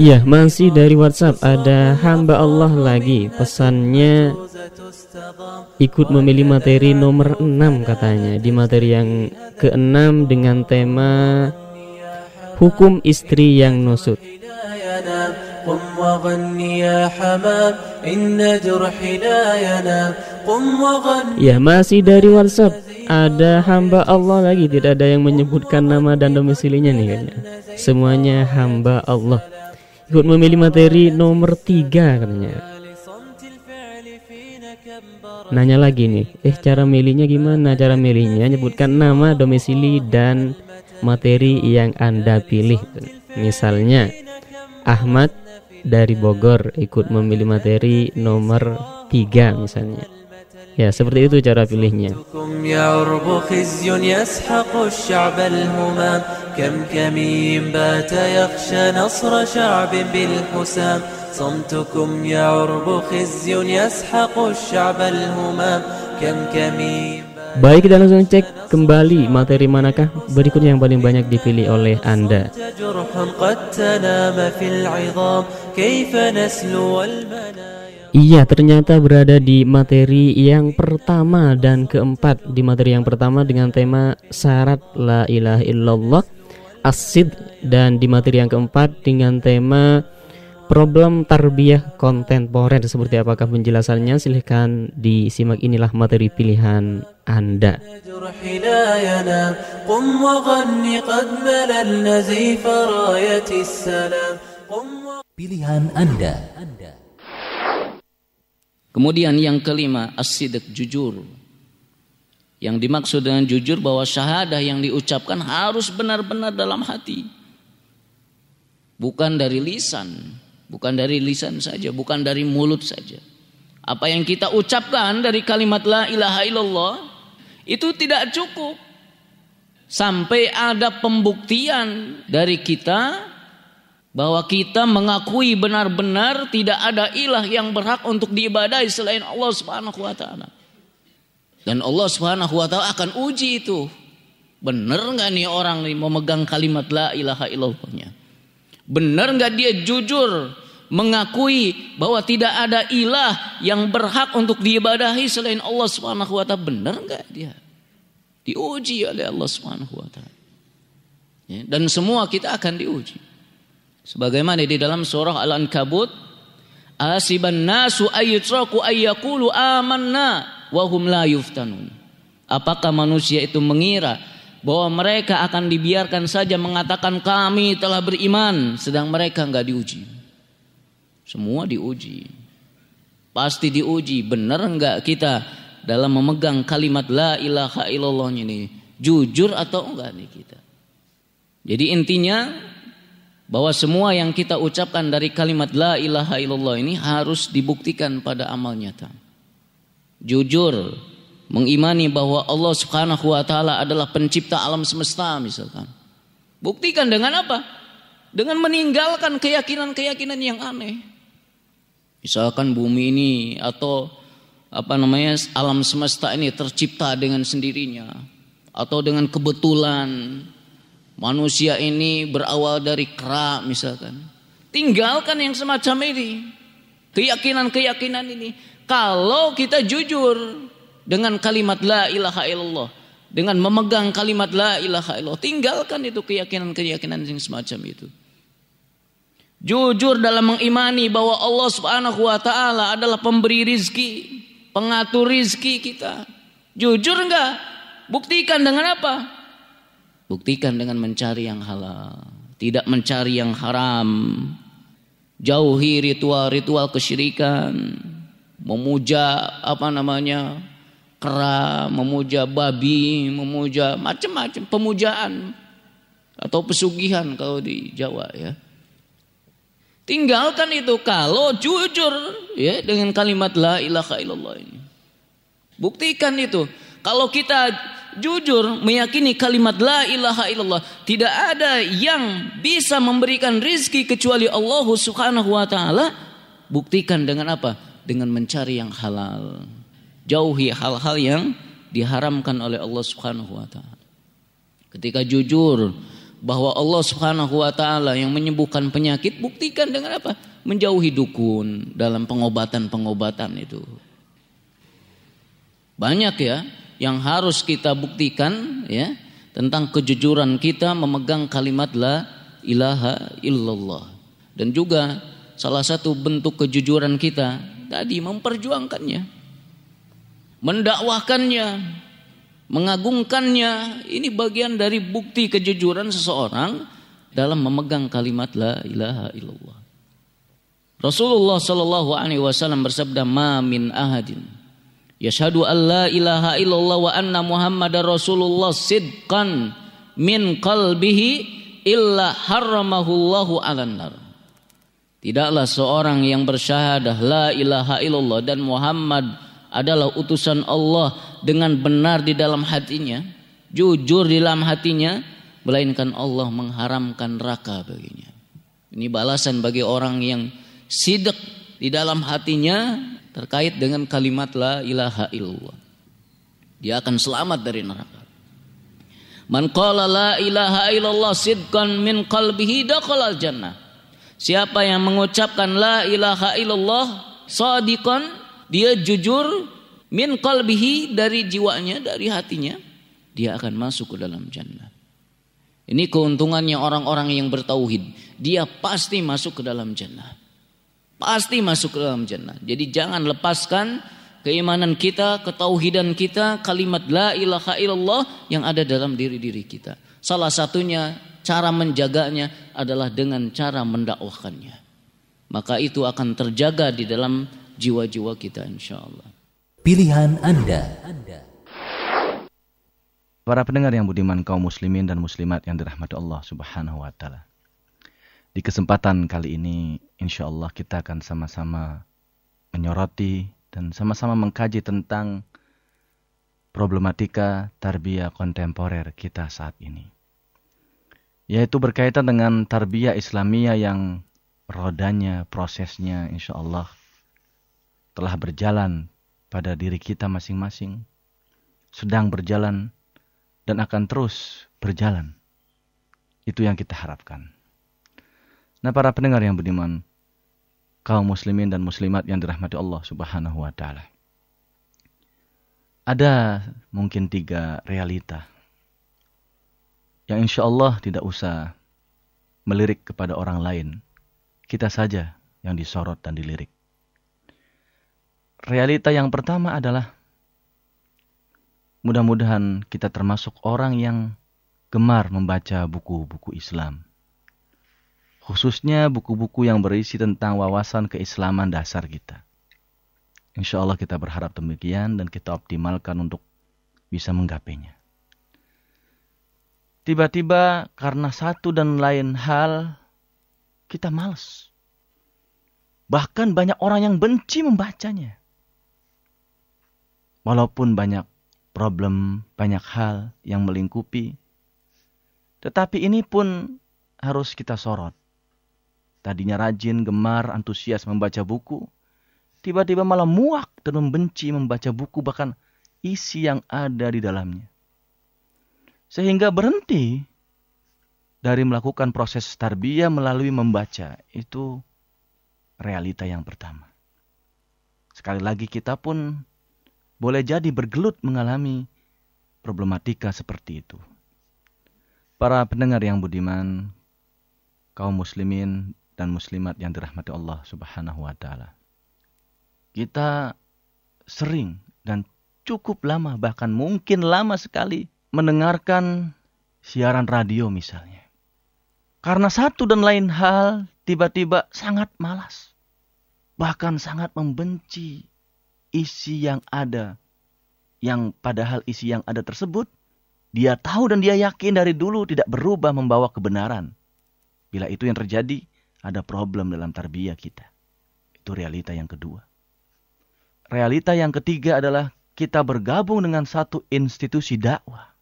Iya, masih dari WhatsApp. ada hamba Allah lagi. Pesannya ikut memilih materi nomor 6 katanya. Di materi yang keenam dengan tema hukum istri yang nusut. ينام قم وغني يا حمام إن جرحي لا ينام قم وغني Ya, masih dari WhatsApp ada hamba Allah lagi. Tidak ada yang menyebutkan nama dan domisilinya nih kayaknya. Semuanya hamba Allah. Ikut memilih materi nomor 3 katanya. Nanya lagi nih, eh cara milihnya gimana? Cara milihnya nyebutkan nama, domisili dan materi yang Anda pilih. Misalnya Ahmad dari Bogor ikut memilih materi nomor 3 misalnya. Ya, seperti itu cara pilihnya. يعرب خزي يسحق الشعب الهمام كم كمين بات يخشى نصر شعب بالحسام صمتكم يعرب خزي يسحق الشعب الهمام كم كمين Baik kita langsung cek kembali materi manakah berikutnya yang paling banyak dipilih oleh Anda. Iya, ternyata berada di materi yang pertama dan keempat. Di materi yang pertama dengan tema syarat la ilaha illallah asid dan di materi yang keempat dengan tema Problem tarbiyah kontemporer seperti apakah penjelasannya? Silahkan disimak inilah materi pilihan Anda. Pilihan Anda. Kemudian yang kelima, asidik jujur. Yang dimaksud dengan jujur bahwa syahadah yang diucapkan harus benar-benar dalam hati. Bukan dari lisan bukan dari lisan saja, bukan dari mulut saja. Apa yang kita ucapkan dari kalimat la ilaha illallah itu tidak cukup. Sampai ada pembuktian dari kita bahwa kita mengakui benar-benar tidak ada ilah yang berhak untuk diibadahi selain Allah Subhanahu wa taala. Dan Allah Subhanahu wa taala akan uji itu. Benar nggak nih orang nih memegang kalimat la ilaha illallahnya? Benar nggak dia jujur mengakui bahwa tidak ada ilah yang berhak untuk diibadahi selain Allah taala? Benar nggak dia? Diuji oleh Allah taala. Ya, dan semua kita akan diuji. Sebagaimana di dalam surah Al-Ankabut, asiban nasu ayyutraku ayyakulu amanna wa hum la yuftanun. Apakah manusia itu mengira bahwa mereka akan dibiarkan saja mengatakan kami telah beriman sedang mereka enggak diuji. Semua diuji. Pasti diuji, benar enggak kita dalam memegang kalimat la ilaha illallah ini jujur atau enggak nih kita. Jadi intinya bahwa semua yang kita ucapkan dari kalimat la ilaha illallah ini harus dibuktikan pada amal nyata. Jujur mengimani bahwa Allah Subhanahu wa taala adalah pencipta alam semesta misalkan. Buktikan dengan apa? Dengan meninggalkan keyakinan-keyakinan yang aneh. Misalkan bumi ini atau apa namanya alam semesta ini tercipta dengan sendirinya atau dengan kebetulan Manusia ini berawal dari kera misalkan. Tinggalkan yang semacam ini. Keyakinan-keyakinan ini. Kalau kita jujur dengan kalimat la ilaha illallah. Dengan memegang kalimat la ilaha illallah. Tinggalkan itu keyakinan-keyakinan yang semacam itu. Jujur dalam mengimani bahwa Allah subhanahu wa ta'ala adalah pemberi rizki. Pengatur rizki kita. Jujur enggak? Buktikan dengan apa? Buktikan dengan mencari yang halal, tidak mencari yang haram. Jauhi ritual-ritual kesyirikan, memuja apa namanya? Kera, memuja babi, memuja macam-macam pemujaan atau pesugihan kalau di Jawa ya. Tinggalkan itu kalau jujur ya dengan kalimat la ilaha illallah ini. Buktikan itu. Kalau kita jujur meyakini kalimat la ilaha illallah, tidak ada yang bisa memberikan rizki kecuali Allah Subhanahu wa taala. Buktikan dengan apa? Dengan mencari yang halal. Jauhi hal-hal yang diharamkan oleh Allah Subhanahu wa taala. Ketika jujur bahwa Allah Subhanahu wa taala yang menyembuhkan penyakit, buktikan dengan apa? Menjauhi dukun dalam pengobatan-pengobatan itu. Banyak ya yang harus kita buktikan ya tentang kejujuran kita memegang kalimat la ilaha illallah dan juga salah satu bentuk kejujuran kita tadi memperjuangkannya mendakwahkannya mengagungkannya ini bagian dari bukti kejujuran seseorang dalam memegang kalimat la ilaha illallah Rasulullah Shallallahu alaihi wasallam bersabda ma min ahadin Yashhadu an la ilaha illallah wa anna Muhammadar Rasulullah sidqan min qalbihi illa harramahullahu 'alan nar. Tidaklah seorang yang bersyahadah la ilaha illallah dan Muhammad adalah utusan Allah dengan benar di dalam hatinya, jujur di dalam hatinya, melainkan Allah mengharamkan neraka baginya. Ini balasan bagi orang yang sidak di dalam hatinya terkait dengan kalimat la ilaha illallah. Dia akan selamat dari neraka. Man qala la ilaha illallah sidqan min qalbihi dakhala jannah. Siapa yang mengucapkan la ilaha illallah sadiqan dia jujur min qalbihi dari jiwanya dari hatinya dia akan masuk ke dalam jannah. Ini keuntungannya orang-orang yang bertauhid. Dia pasti masuk ke dalam jannah. Pasti masuk ke dalam jannah. Jadi jangan lepaskan keimanan kita, ketauhidan kita, kalimat la ilaha illallah yang ada dalam diri-diri kita. Salah satunya cara menjaganya adalah dengan cara mendakwahkannya. Maka itu akan terjaga di dalam jiwa-jiwa kita insya Allah. Pilihan Anda. Para pendengar yang budiman kaum muslimin dan muslimat yang dirahmati Allah subhanahu wa ta'ala. Di kesempatan kali ini insya Allah kita akan sama-sama menyoroti dan sama-sama mengkaji tentang problematika tarbiyah kontemporer kita saat ini. Yaitu berkaitan dengan tarbiyah Islamiyah yang rodanya, prosesnya insya Allah telah berjalan pada diri kita masing-masing. Sedang berjalan dan akan terus berjalan. Itu yang kita harapkan. Nah, para pendengar yang beriman, kaum muslimin dan muslimat yang dirahmati Allah Subhanahu wa taala. Ada mungkin tiga realita yang insya Allah tidak usah melirik kepada orang lain. Kita saja yang disorot dan dilirik. Realita yang pertama adalah Mudah-mudahan kita termasuk orang yang gemar membaca buku-buku Islam. Khususnya buku-buku yang berisi tentang wawasan keislaman dasar kita. Insya Allah kita berharap demikian dan kita optimalkan untuk bisa menggapainya. Tiba-tiba karena satu dan lain hal, kita males. Bahkan banyak orang yang benci membacanya. Walaupun banyak problem, banyak hal yang melingkupi. Tetapi ini pun harus kita sorot. Tadinya rajin, gemar, antusias membaca buku, tiba-tiba malah muak dan membenci membaca buku bahkan isi yang ada di dalamnya. Sehingga berhenti dari melakukan proses tarbiyah melalui membaca. Itu realita yang pertama. Sekali lagi kita pun boleh jadi bergelut mengalami problematika seperti itu. Para pendengar yang budiman, kaum muslimin dan muslimat yang dirahmati Allah Subhanahu wa taala. Kita sering dan cukup lama bahkan mungkin lama sekali mendengarkan siaran radio misalnya. Karena satu dan lain hal tiba-tiba sangat malas. Bahkan sangat membenci isi yang ada yang padahal isi yang ada tersebut dia tahu dan dia yakin dari dulu tidak berubah membawa kebenaran. Bila itu yang terjadi, ada problem dalam tarbiyah kita. Itu realita yang kedua. Realita yang ketiga adalah kita bergabung dengan satu institusi dakwah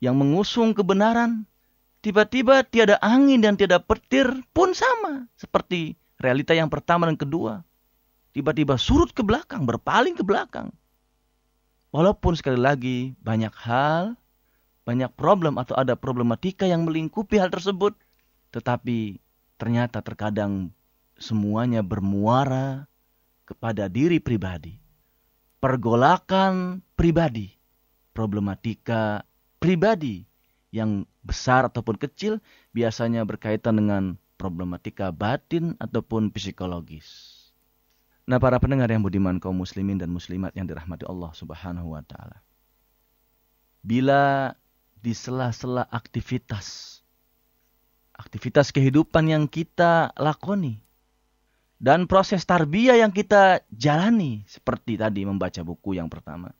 yang mengusung kebenaran. Tiba-tiba tiada angin dan tiada petir pun sama seperti realita yang pertama dan kedua tiba-tiba surut ke belakang, berpaling ke belakang. Walaupun sekali lagi banyak hal, banyak problem atau ada problematika yang melingkupi hal tersebut, tetapi ternyata terkadang semuanya bermuara kepada diri pribadi. Pergolakan pribadi, problematika pribadi yang besar ataupun kecil biasanya berkaitan dengan problematika batin ataupun psikologis. Nah para pendengar yang budiman kaum muslimin dan muslimat yang dirahmati Allah subhanahu wa ta'ala. Bila di sela-sela aktivitas, aktivitas kehidupan yang kita lakoni, dan proses tarbiyah yang kita jalani, seperti tadi membaca buku yang pertama,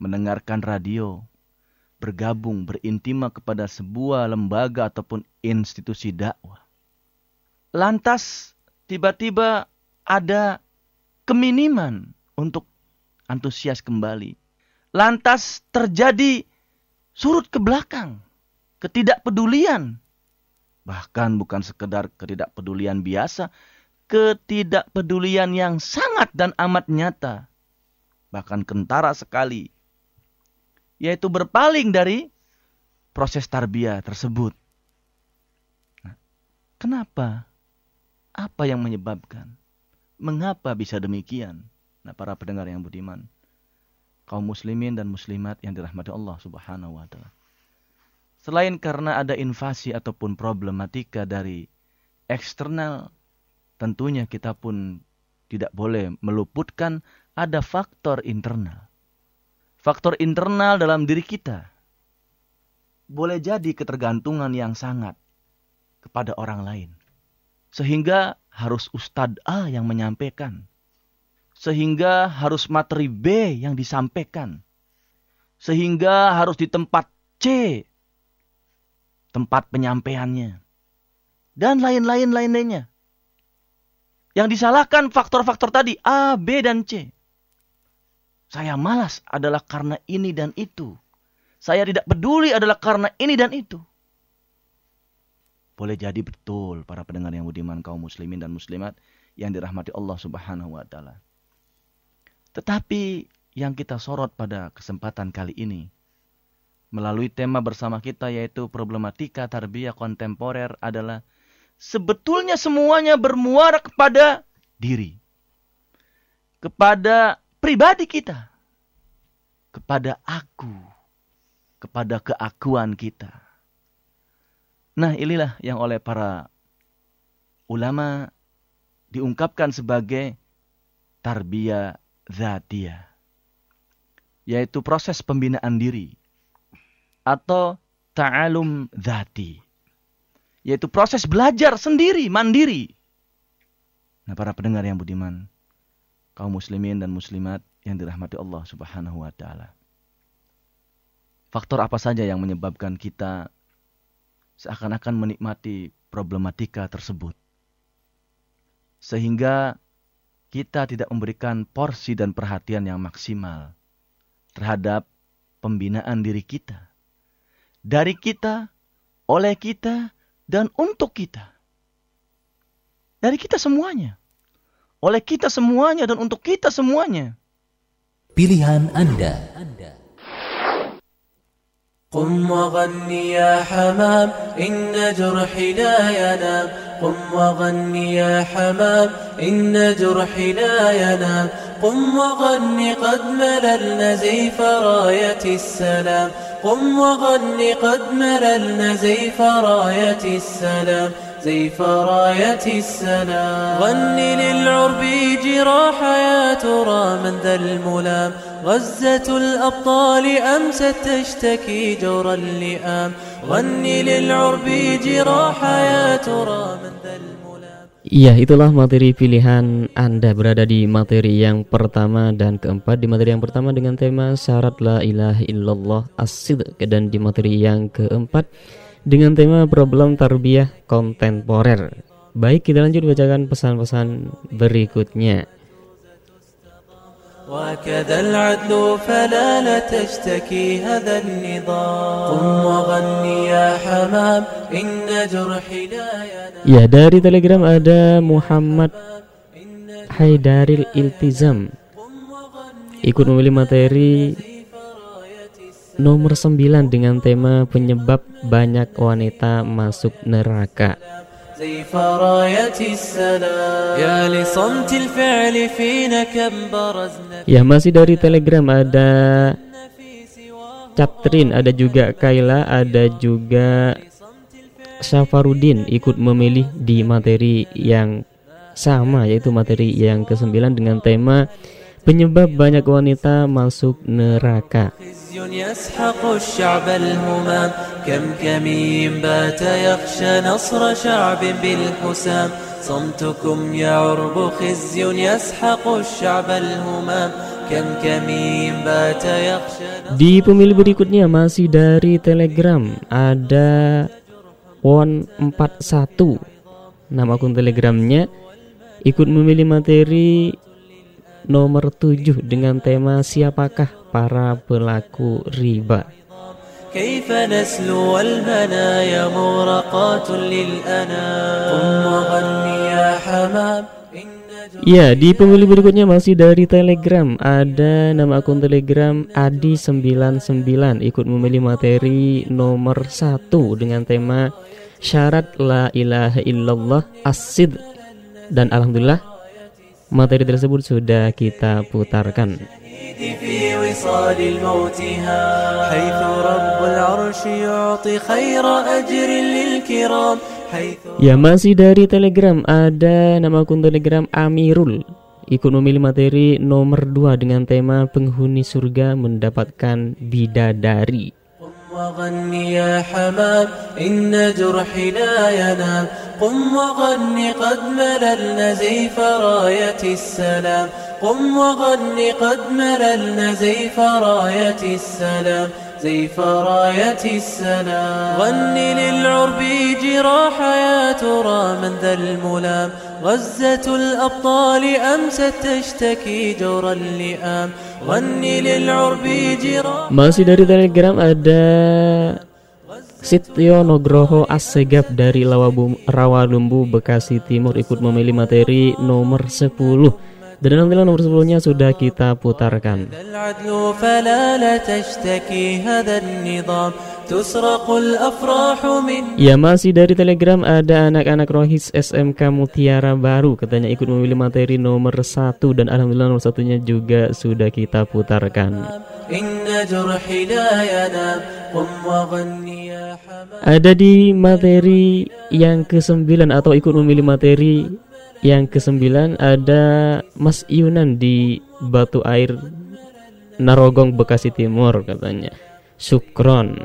mendengarkan radio, bergabung, berintima kepada sebuah lembaga ataupun institusi dakwah. Lantas tiba-tiba ada keminiman untuk antusias kembali. Lantas terjadi surut ke belakang, ketidakpedulian. Bahkan bukan sekedar ketidakpedulian biasa, ketidakpedulian yang sangat dan amat nyata. Bahkan kentara sekali. Yaitu berpaling dari proses tarbiyah tersebut. Nah, kenapa? Apa yang menyebabkan? Mengapa bisa demikian? Nah, para pendengar yang budiman, kaum muslimin dan muslimat yang dirahmati Allah Subhanahu wa taala. Selain karena ada invasi ataupun problematika dari eksternal, tentunya kita pun tidak boleh meluputkan ada faktor internal. Faktor internal dalam diri kita boleh jadi ketergantungan yang sangat kepada orang lain. Sehingga harus Ustadz A yang menyampaikan. Sehingga harus materi B yang disampaikan. Sehingga harus di tempat C tempat penyampaiannya, dan lain-lain lainnya. Yang disalahkan faktor-faktor tadi A, B, dan C. Saya malas adalah karena ini dan itu. Saya tidak peduli adalah karena ini dan itu. Boleh jadi betul para pendengar yang budiman kaum muslimin dan muslimat yang dirahmati Allah Subhanahu wa taala. Tetapi yang kita sorot pada kesempatan kali ini melalui tema bersama kita yaitu problematika tarbiyah kontemporer adalah sebetulnya semuanya bermuara kepada diri. Kepada pribadi kita. Kepada aku. Kepada keakuan kita. Nah inilah yang oleh para ulama diungkapkan sebagai tarbiyah zatiyah. Yaitu proses pembinaan diri atau ta'alum dhati. Yaitu proses belajar sendiri, mandiri. Nah para pendengar yang budiman, kaum muslimin dan muslimat yang dirahmati Allah subhanahu wa ta'ala. Faktor apa saja yang menyebabkan kita seakan-akan menikmati problematika tersebut. Sehingga kita tidak memberikan porsi dan perhatian yang maksimal terhadap pembinaan diri kita dari kita, oleh kita, dan untuk kita. Dari kita semuanya. Oleh kita semuanya dan untuk kita semuanya. Pilihan Anda. قم وغني يا حمام إن جرحي لا ينام. قم وغني يا حمام إن جرحي لا ينام. قم وغني قد مللنا زيف راية السلام. قم وغني قد مللنا زيف راية السلام. زيف راية السلام غني للعرب جراح يا ترى من ذا الملام غزة الأبطال أمست تشتكي جور اللئام غني للعرب جراح يا ترى من ذا Iya, itulah materi pilihan Anda berada di materi yang pertama dan keempat. Di materi yang pertama dengan tema syarat la ilaha illallah asid dan di materi yang keempat dengan tema problem tarbiyah kontemporer. Baik, kita lanjut bacakan pesan-pesan berikutnya. وكذا العدل فلا لا تشتكي هذا النظام قم وغني يا حمام إن جرحي لا ينام Ya dari telegram ada Muhammad Haidaril Iltizam Ikut memilih materi nomor 9 dengan tema penyebab banyak wanita masuk neraka. Ya masih dari telegram ada Captrin, ada juga Kaila, ada juga Syafarudin ikut memilih di materi yang sama yaitu materi yang ke-9 dengan tema penyebab banyak wanita masuk neraka. خزي يسحق الشعب الهمام كم كمين بات يخشى نصر شعب بالحسام صمتكم يا عرب خزي يسحق الشعب الهمام كم كمين بات يخشى Di pemilih berikutnya masih dari Telegram ada Won 41 nama akun Telegramnya ikut memilih materi nomor 7 dengan tema siapakah para pelaku riba. كيف نسلو والمنايا مغرقات للأنام قم وغني يا حمام Ya, di pemilih berikutnya masih dari Telegram. Ada nama akun Telegram Adi99 ikut memilih materi nomor 1 dengan tema syarat la ilaha illallah asid dan alhamdulillah materi tersebut sudah kita putarkan. Ya masih dari telegram ada nama akun telegram Amirul ikut memilih materi nomor 2 dengan tema penghuni surga mendapatkan bidadari. وغني يا حمام إن جرحي لا ينام. قم وغني قد مللنا زيف راية السلام. قم وغني قد مللنا زيف راية السلام. سيف راية السنا. غني للعرب جراح يا ترى من ذا الملام. غزة الأبطال أمست تشتكي جور اللئام. غني للعرب جراح ما سيدار ذا الجرام أدا Sityo Nugroho Assegap dari Rawalumbu, Bekasi Timur ikut memilih materi nomor 10 Dan alhamdulillah nomor 10-nya sudah kita putarkan. Ya masih dari telegram ada anak-anak rohis SMK Mutiara Baru. Katanya ikut memilih materi nomor satu Dan Alhamdulillah nomor satunya juga sudah kita putarkan. Ada di materi yang ke-9 atau ikut memilih materi yang kesembilan ada Mas Yunan di Batu Air Narogong Bekasi Timur katanya. Sukron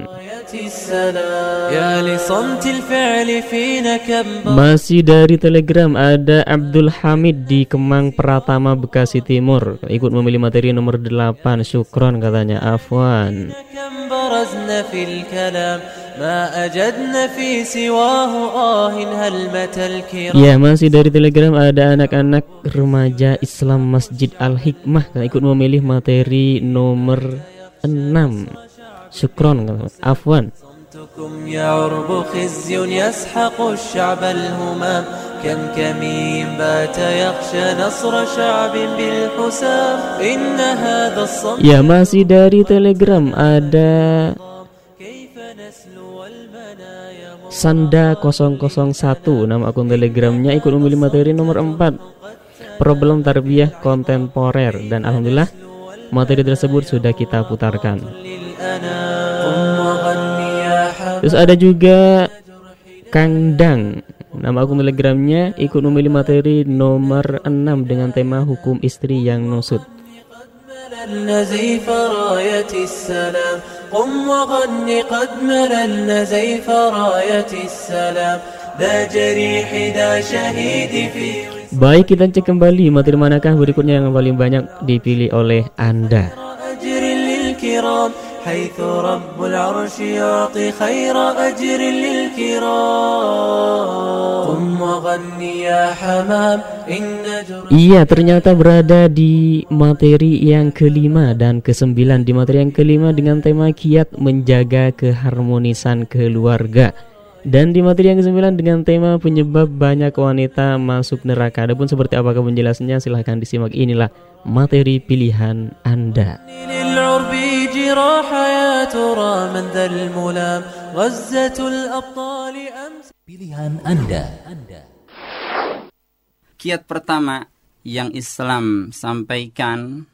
Masih dari telegram ada Abdul Hamid di Kemang Pratama Bekasi Timur. Ikut memilih materi nomor 8 Sukron katanya. Afwan. كم برزنا في الكلام ما أجدنا في سواه آه هل متى الكرام Ya masih dari Telegram ada anak-anak remaja Islam Masjid Al Hikmah yang ikut memilih materi nomor 6 Syukron katanya. Afwan. صمتكم يا عرب خزي يسحق الشعب الهمام كم كمين بات يخشى نصر شعب بالحسام إن هذا الصمت Ya masih dari Telegram ada Sanda 001 nama akun telegramnya ikut memilih materi nomor 4 Problem tarbiyah kontemporer dan alhamdulillah materi tersebut sudah kita putarkan. Terus ada juga Kang Dang Nama akun telegramnya ikut memilih materi nomor 6 dengan tema hukum istri yang nusut. مللنا زيف راية السلام قم وغني قد مللنا زيف راية السلام ذا جريح ذا شهيد في Baik kita cek kembali materi manakah berikutnya yang paling banyak dipilih oleh Anda أجر للكرام حيث رب العرش يعطي خير أجر للكرام قم وغني يا حمام إن جرح Iya ternyata berada di materi yang kelima dan kesembilan Di materi yang kelima dengan tema kiat menjaga keharmonisan keluarga Dan di materi yang kesembilan dengan tema penyebab banyak wanita masuk neraka Adapun seperti apakah penjelasannya silahkan disimak inilah materi pilihan Anda للعرب جراح يا ترى من ذا الملام غزة الأبطال أمس Pilihan Anda. Kiat pertama yang Islam sampaikan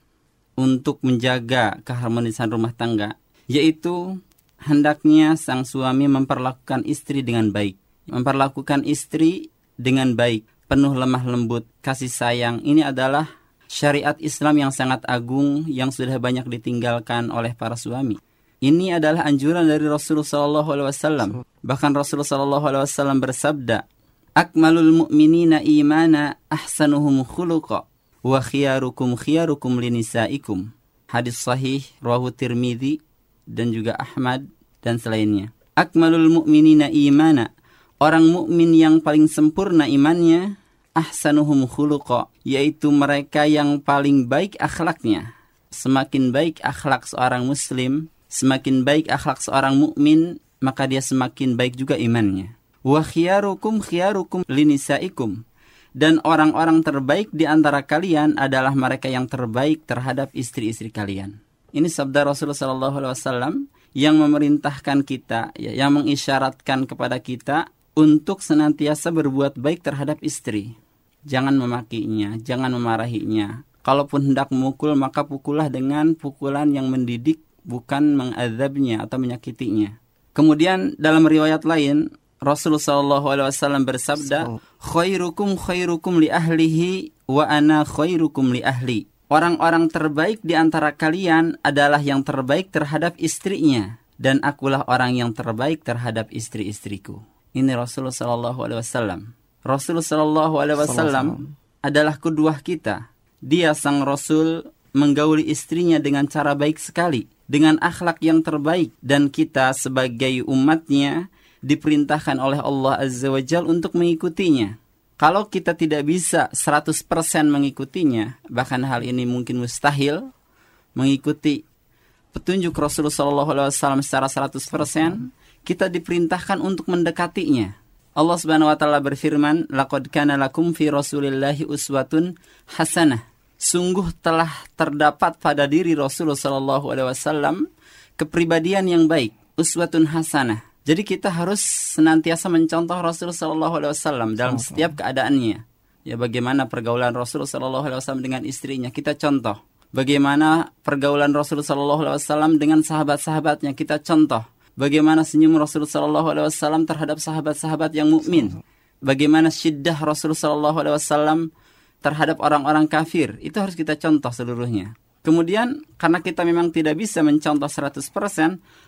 untuk menjaga keharmonisan rumah tangga yaitu hendaknya sang suami memperlakukan istri dengan baik. Memperlakukan istri dengan baik, penuh lemah lembut, kasih sayang. Ini adalah syariat Islam yang sangat agung yang sudah banyak ditinggalkan oleh para suami. Ini adalah anjuran dari Rasulullah SAW. Bahkan Rasulullah SAW bersabda, Akmalul mu'minina imana ahsanuhum khuluqa wa khiyarukum khiyarukum linisaikum. Hadis sahih rawahu Tirmidzi dan juga Ahmad dan selainnya. Akmalul mu'minina imana. Orang mukmin yang paling sempurna imannya ahsanuhum khuluqa, yaitu mereka yang paling baik akhlaknya. Semakin baik akhlak seorang muslim, semakin baik akhlak seorang mukmin, maka dia semakin baik juga imannya. Wa khiyarukum khiyarukum linisaikum. Dan orang-orang terbaik di antara kalian adalah mereka yang terbaik terhadap istri-istri kalian. Ini sabda Rasulullah SAW yang memerintahkan kita, ya, yang mengisyaratkan kepada kita untuk senantiasa berbuat baik terhadap istri. Jangan memakinya, jangan memarahinya. Kalaupun hendak memukul, maka pukullah dengan pukulan yang mendidik, bukan mengazabnya atau menyakitinya. Kemudian dalam riwayat lain, Rasulullah SAW bersabda, khairukum khairukum li ahlihi wa ana khairukum li ahli. Orang-orang terbaik di antara kalian adalah yang terbaik terhadap istrinya dan akulah orang yang terbaik terhadap istri-istriku. Ini Rasulullah Shallallahu Alaihi Wasallam. Rasulullah Shallallahu Alaihi Wasallam adalah kedua kita. Dia sang Rasul menggauli istrinya dengan cara baik sekali, dengan akhlak yang terbaik, dan kita sebagai umatnya diperintahkan oleh Allah Azza wa Jal untuk mengikutinya. Kalau kita tidak bisa 100% mengikutinya, bahkan hal ini mungkin mustahil, mengikuti petunjuk Rasulullah SAW secara 100%, kita diperintahkan untuk mendekatinya. Allah Subhanahu wa taala berfirman, "Laqad kana lakum fi Rasulillahi uswatun hasanah." Sungguh telah terdapat pada diri Rasulullah sallallahu alaihi wasallam kepribadian yang baik, uswatun hasanah. Jadi kita harus senantiasa mencontoh Rasulullah sallallahu alaihi wasallam dalam setiap keadaannya. Ya bagaimana pergaulan Rasulullah sallallahu alaihi wasallam dengan istrinya, kita contoh. Bagaimana pergaulan Rasulullah sallallahu alaihi wasallam dengan sahabat-sahabatnya, kita contoh bagaimana senyum Rasulullah Shallallahu Alaihi terhadap sahabat-sahabat yang mukmin, bagaimana syiddah Rasulullah Shallallahu Alaihi terhadap orang-orang kafir, itu harus kita contoh seluruhnya. Kemudian karena kita memang tidak bisa mencontoh 100%,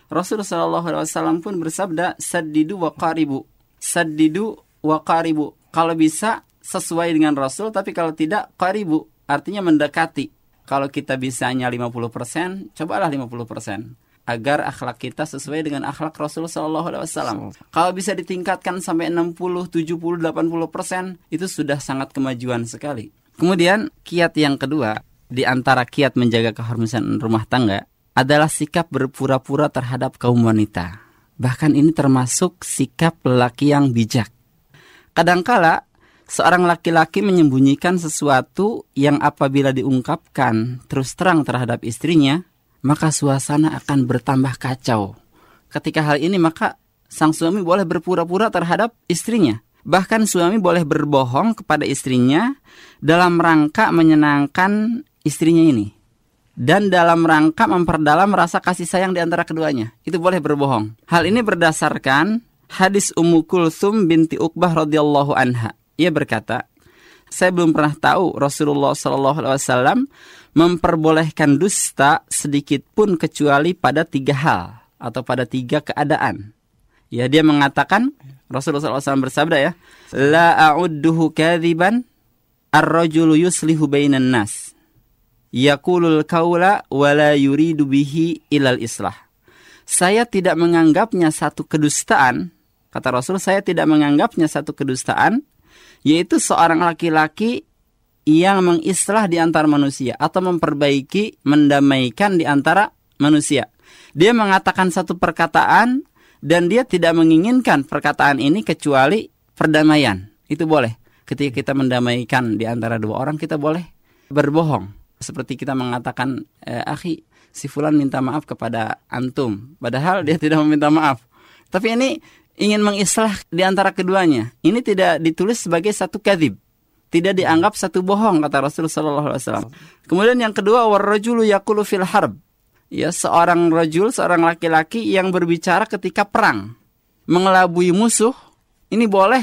Rasulullah Shallallahu Alaihi pun bersabda, sadidu wa qaribu, sadidu wa qaribu. Kalau bisa sesuai dengan Rasul, tapi kalau tidak qaribu, artinya mendekati. Kalau kita bisanya 50%, cobalah 50% agar akhlak kita sesuai dengan akhlak Rasulullah Shallallahu Alaihi Wasallam. Kalau bisa ditingkatkan sampai 60, 70, 80 persen, itu sudah sangat kemajuan sekali. Kemudian kiat yang kedua di antara kiat menjaga keharmonisan rumah tangga adalah sikap berpura-pura terhadap kaum wanita. Bahkan ini termasuk sikap lelaki yang bijak. Kadangkala seorang laki-laki menyembunyikan sesuatu yang apabila diungkapkan terus terang terhadap istrinya, maka suasana akan bertambah kacau. Ketika hal ini maka sang suami boleh berpura-pura terhadap istrinya. Bahkan suami boleh berbohong kepada istrinya dalam rangka menyenangkan istrinya ini. Dan dalam rangka memperdalam rasa kasih sayang di antara keduanya. Itu boleh berbohong. Hal ini berdasarkan hadis Ummu Kulthum binti Uqbah radhiyallahu anha. Ia berkata, saya belum pernah tahu Rasulullah Shallallahu Alaihi Wasallam memperbolehkan dusta sedikit pun kecuali pada tiga hal atau pada tiga keadaan. Ya dia mengatakan Rasulullah SAW bersabda ya, la a'udduhu kadhiban ar-rajulu yuslihu bainan nas. Yaqulul kaula wa la yuridu bihi ilal islah. Saya tidak menganggapnya satu kedustaan, kata Rasul, saya tidak menganggapnya satu kedustaan, yaitu seorang laki-laki yang mengislah di antara manusia atau memperbaiki, mendamaikan di antara manusia. Dia mengatakan satu perkataan dan dia tidak menginginkan perkataan ini kecuali perdamaian. Itu boleh. Ketika kita mendamaikan di antara dua orang, kita boleh berbohong. Seperti kita mengatakan, eh, akhi, si fulan minta maaf kepada antum. Padahal dia tidak meminta maaf. Tapi ini ingin mengislah di antara keduanya. Ini tidak ditulis sebagai satu kadhib tidak dianggap satu bohong kata Rasulullah sallallahu alaihi wasallam. Kemudian yang kedua warrajulu yaqulu fil harb. Ya, seorang rajul, seorang laki-laki yang berbicara ketika perang, mengelabui musuh, ini boleh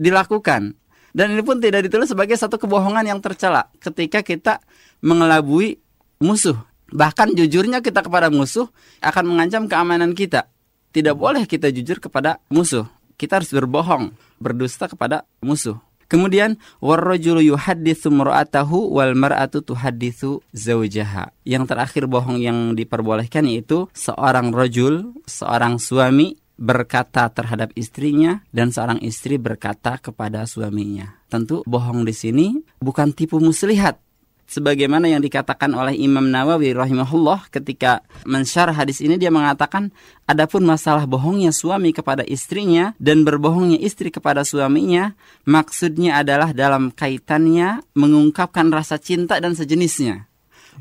dilakukan. Dan ini pun tidak ditulis sebagai satu kebohongan yang tercela ketika kita mengelabui musuh. Bahkan jujurnya kita kepada musuh akan mengancam keamanan kita. Tidak boleh kita jujur kepada musuh. Kita harus berbohong, berdusta kepada musuh. Kemudian warrajulu yuhadditsu mar'atahu wal mar'atu tuhadditsu zaujaha. Yang terakhir bohong yang diperbolehkan yaitu seorang rajul, seorang suami berkata terhadap istrinya dan seorang istri berkata kepada suaminya. Tentu bohong di sini bukan tipu muslihat. Sebagaimana yang dikatakan oleh Imam Nawawi rahimahullah ketika mensyarah hadis ini dia mengatakan adapun masalah bohongnya suami kepada istrinya dan berbohongnya istri kepada suaminya maksudnya adalah dalam kaitannya mengungkapkan rasa cinta dan sejenisnya.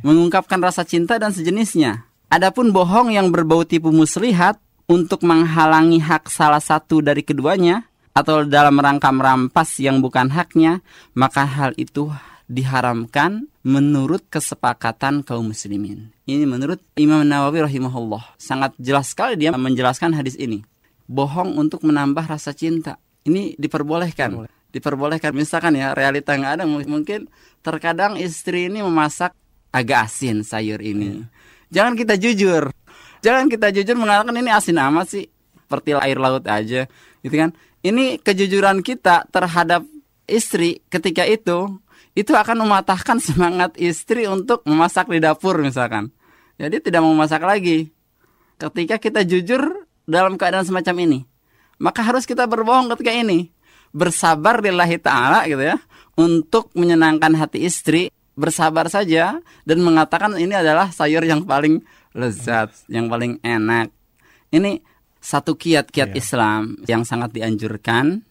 Mengungkapkan rasa cinta dan sejenisnya. Adapun bohong yang berbau tipu muslihat untuk menghalangi hak salah satu dari keduanya atau dalam rangka merampas yang bukan haknya, maka hal itu diharamkan menurut kesepakatan kaum muslimin. Ini menurut Imam Nawawi rahimahullah. Sangat jelas sekali dia menjelaskan hadis ini. Bohong untuk menambah rasa cinta. Ini diperbolehkan. Diperbolehkan misalkan ya realita yang ada mungkin terkadang istri ini memasak agak asin sayur ini. Jangan kita jujur. Jangan kita jujur mengatakan ini asin amat sih, seperti air laut aja, gitu kan? Ini kejujuran kita terhadap istri ketika itu itu akan mematahkan semangat istri untuk memasak di dapur misalkan. Jadi tidak mau masak lagi. Ketika kita jujur dalam keadaan semacam ini, maka harus kita berbohong ketika ini. Bersabar lillahi ta'ala gitu ya. Untuk menyenangkan hati istri, bersabar saja dan mengatakan ini adalah sayur yang paling lezat, yang paling enak. Ini satu kiat-kiat yeah. Islam yang sangat dianjurkan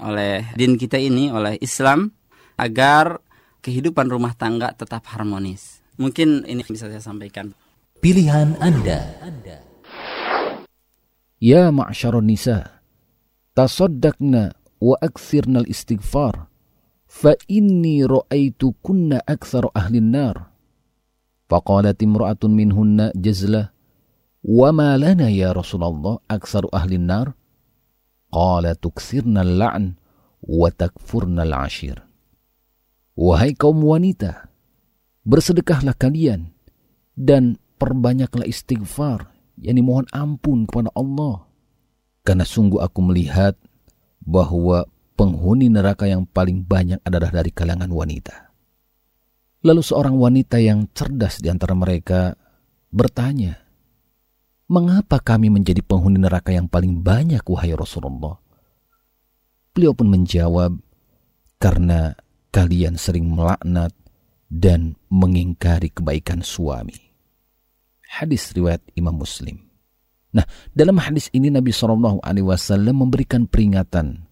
oleh din kita ini, oleh Islam agar kehidupan rumah tangga tetap harmonis. Mungkin ini bisa saya sampaikan. Pilihan Anda. Ya ma'asyarun nisa, tasoddakna wa aksirnal istighfar, fa inni ra'aitu kunna aksar ahlin nar. Faqalat imra'atun minhunna jazlah, wa ma lana ya Rasulullah aksar ahlin nar? Qala tuksirna la'n wa takfurna al-ashir. Wahai kaum wanita, bersedekahlah kalian dan perbanyaklah istighfar, yakni mohon ampun kepada Allah. Karena sungguh aku melihat bahwa penghuni neraka yang paling banyak adalah dari kalangan wanita. Lalu seorang wanita yang cerdas di antara mereka bertanya, Mengapa kami menjadi penghuni neraka yang paling banyak, wahai Rasulullah? Beliau pun menjawab, Karena kalian sering melaknat dan mengingkari kebaikan suami. Hadis riwayat Imam Muslim. Nah, dalam hadis ini Nabi Shallallahu Alaihi Wasallam memberikan peringatan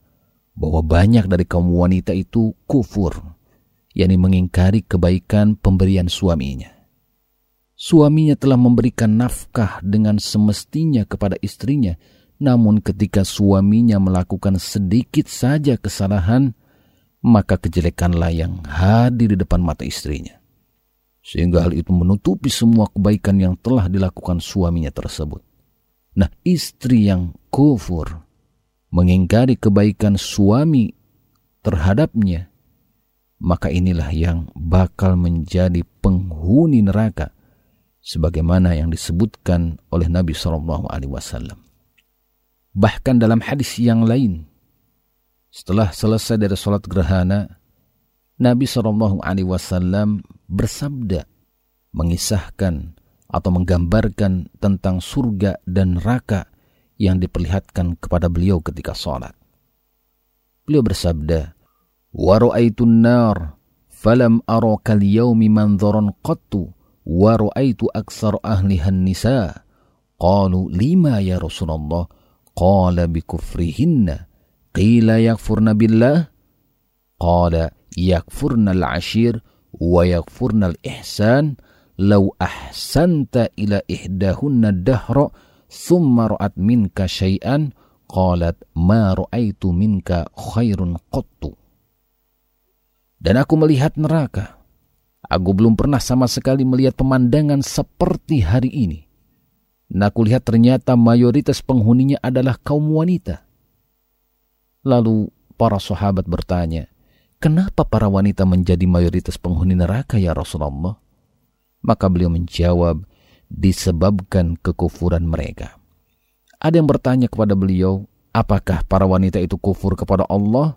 bahwa banyak dari kaum wanita itu kufur yakni mengingkari kebaikan pemberian suaminya. Suaminya telah memberikan nafkah dengan semestinya kepada istrinya, namun ketika suaminya melakukan sedikit saja kesalahan, maka kejelekanlah yang hadir di depan mata istrinya. Sehingga hal itu menutupi semua kebaikan yang telah dilakukan suaminya tersebut. Nah, istri yang kufur, mengingkari kebaikan suami terhadapnya, maka inilah yang bakal menjadi penghuni neraka sebagaimana yang disebutkan oleh Nabi Shallallahu alaihi wasallam. Bahkan dalam hadis yang lain setelah selesai dari sholat gerhana, Nabi Shallallahu Alaihi Wasallam bersabda mengisahkan atau menggambarkan tentang surga dan neraka yang diperlihatkan kepada beliau ketika sholat. Beliau bersabda, "Waro'aitun النَّارِ falam أَرَوْكَ الْيَوْمِ yaumi manzoron qattu, waro'aitu aksar ahlihan nisa." Qalu lima ya Rasulullah? Qala bi kufrihinna Qila yakfurna billah? Qala yakfurna al-ashir wa yakfurna al-ihsan law ahsanta ila ihdahunna dahra thumma ra'at minka syai'an qalat ma ra'aitu minka khairun qattu. Dan aku melihat neraka. Aku belum pernah sama sekali melihat pemandangan seperti hari ini. Nah, aku lihat ternyata mayoritas penghuninya adalah kaum wanita. Lalu para sahabat bertanya, Kenapa para wanita menjadi mayoritas penghuni neraka ya Rasulullah? Maka beliau menjawab, disebabkan kekufuran mereka. Ada yang bertanya kepada beliau, apakah para wanita itu kufur kepada Allah?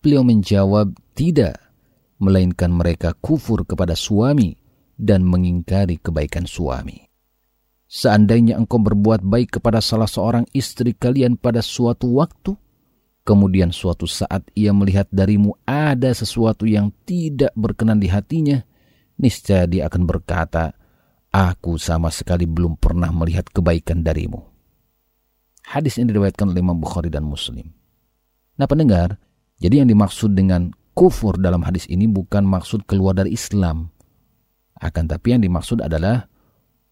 Beliau menjawab, tidak, melainkan mereka kufur kepada suami dan mengingkari kebaikan suami. Seandainya engkau berbuat baik kepada salah seorang istri kalian pada suatu waktu, kemudian suatu saat ia melihat darimu ada sesuatu yang tidak berkenan di hatinya, niscaya dia akan berkata, Aku sama sekali belum pernah melihat kebaikan darimu. Hadis ini diriwayatkan oleh Imam Bukhari dan Muslim. Nah pendengar, jadi yang dimaksud dengan kufur dalam hadis ini bukan maksud keluar dari Islam. Akan tapi yang dimaksud adalah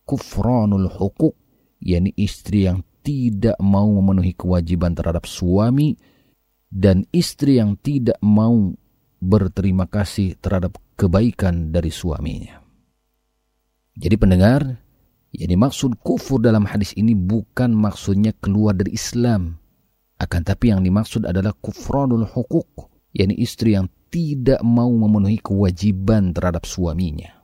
kufranul hukuk, yakni istri yang tidak mau memenuhi kewajiban terhadap suami dan istri yang tidak mau berterima kasih terhadap kebaikan dari suaminya. Jadi pendengar, yang dimaksud kufur dalam hadis ini bukan maksudnya keluar dari Islam. Akan tapi yang dimaksud adalah kufranul hukuk, yakni istri yang tidak mau memenuhi kewajiban terhadap suaminya.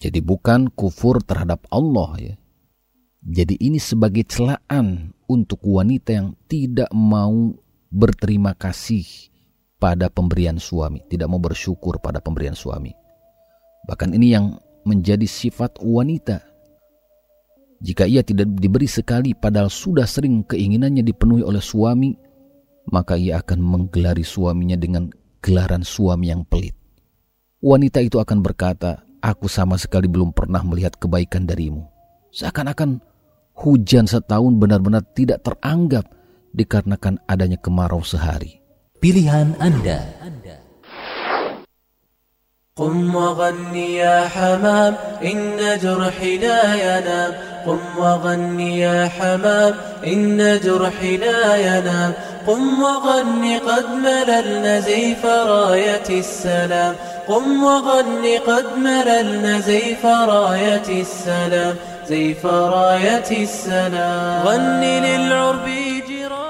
Jadi bukan kufur terhadap Allah ya. Jadi ini sebagai celaan untuk wanita yang tidak mau berterima kasih pada pemberian suami, tidak mau bersyukur pada pemberian suami. Bahkan ini yang menjadi sifat wanita. Jika ia tidak diberi sekali padahal sudah sering keinginannya dipenuhi oleh suami, maka ia akan menggelari suaminya dengan gelaran suami yang pelit. Wanita itu akan berkata, Aku sama sekali belum pernah melihat kebaikan darimu. Seakan-akan hujan setahun benar-benar tidak teranggap dikarenakan adanya kemarau sehari. Pilihan Anda. قم وغني يا حمام إن جرحي لا ينام قم وغني يا حمام إن جرحي لا ينام قم وغني قد مللنا زيف راية السلام قم وغني قد مللنا زيف راية السلام زيف راية السلام غني للعرب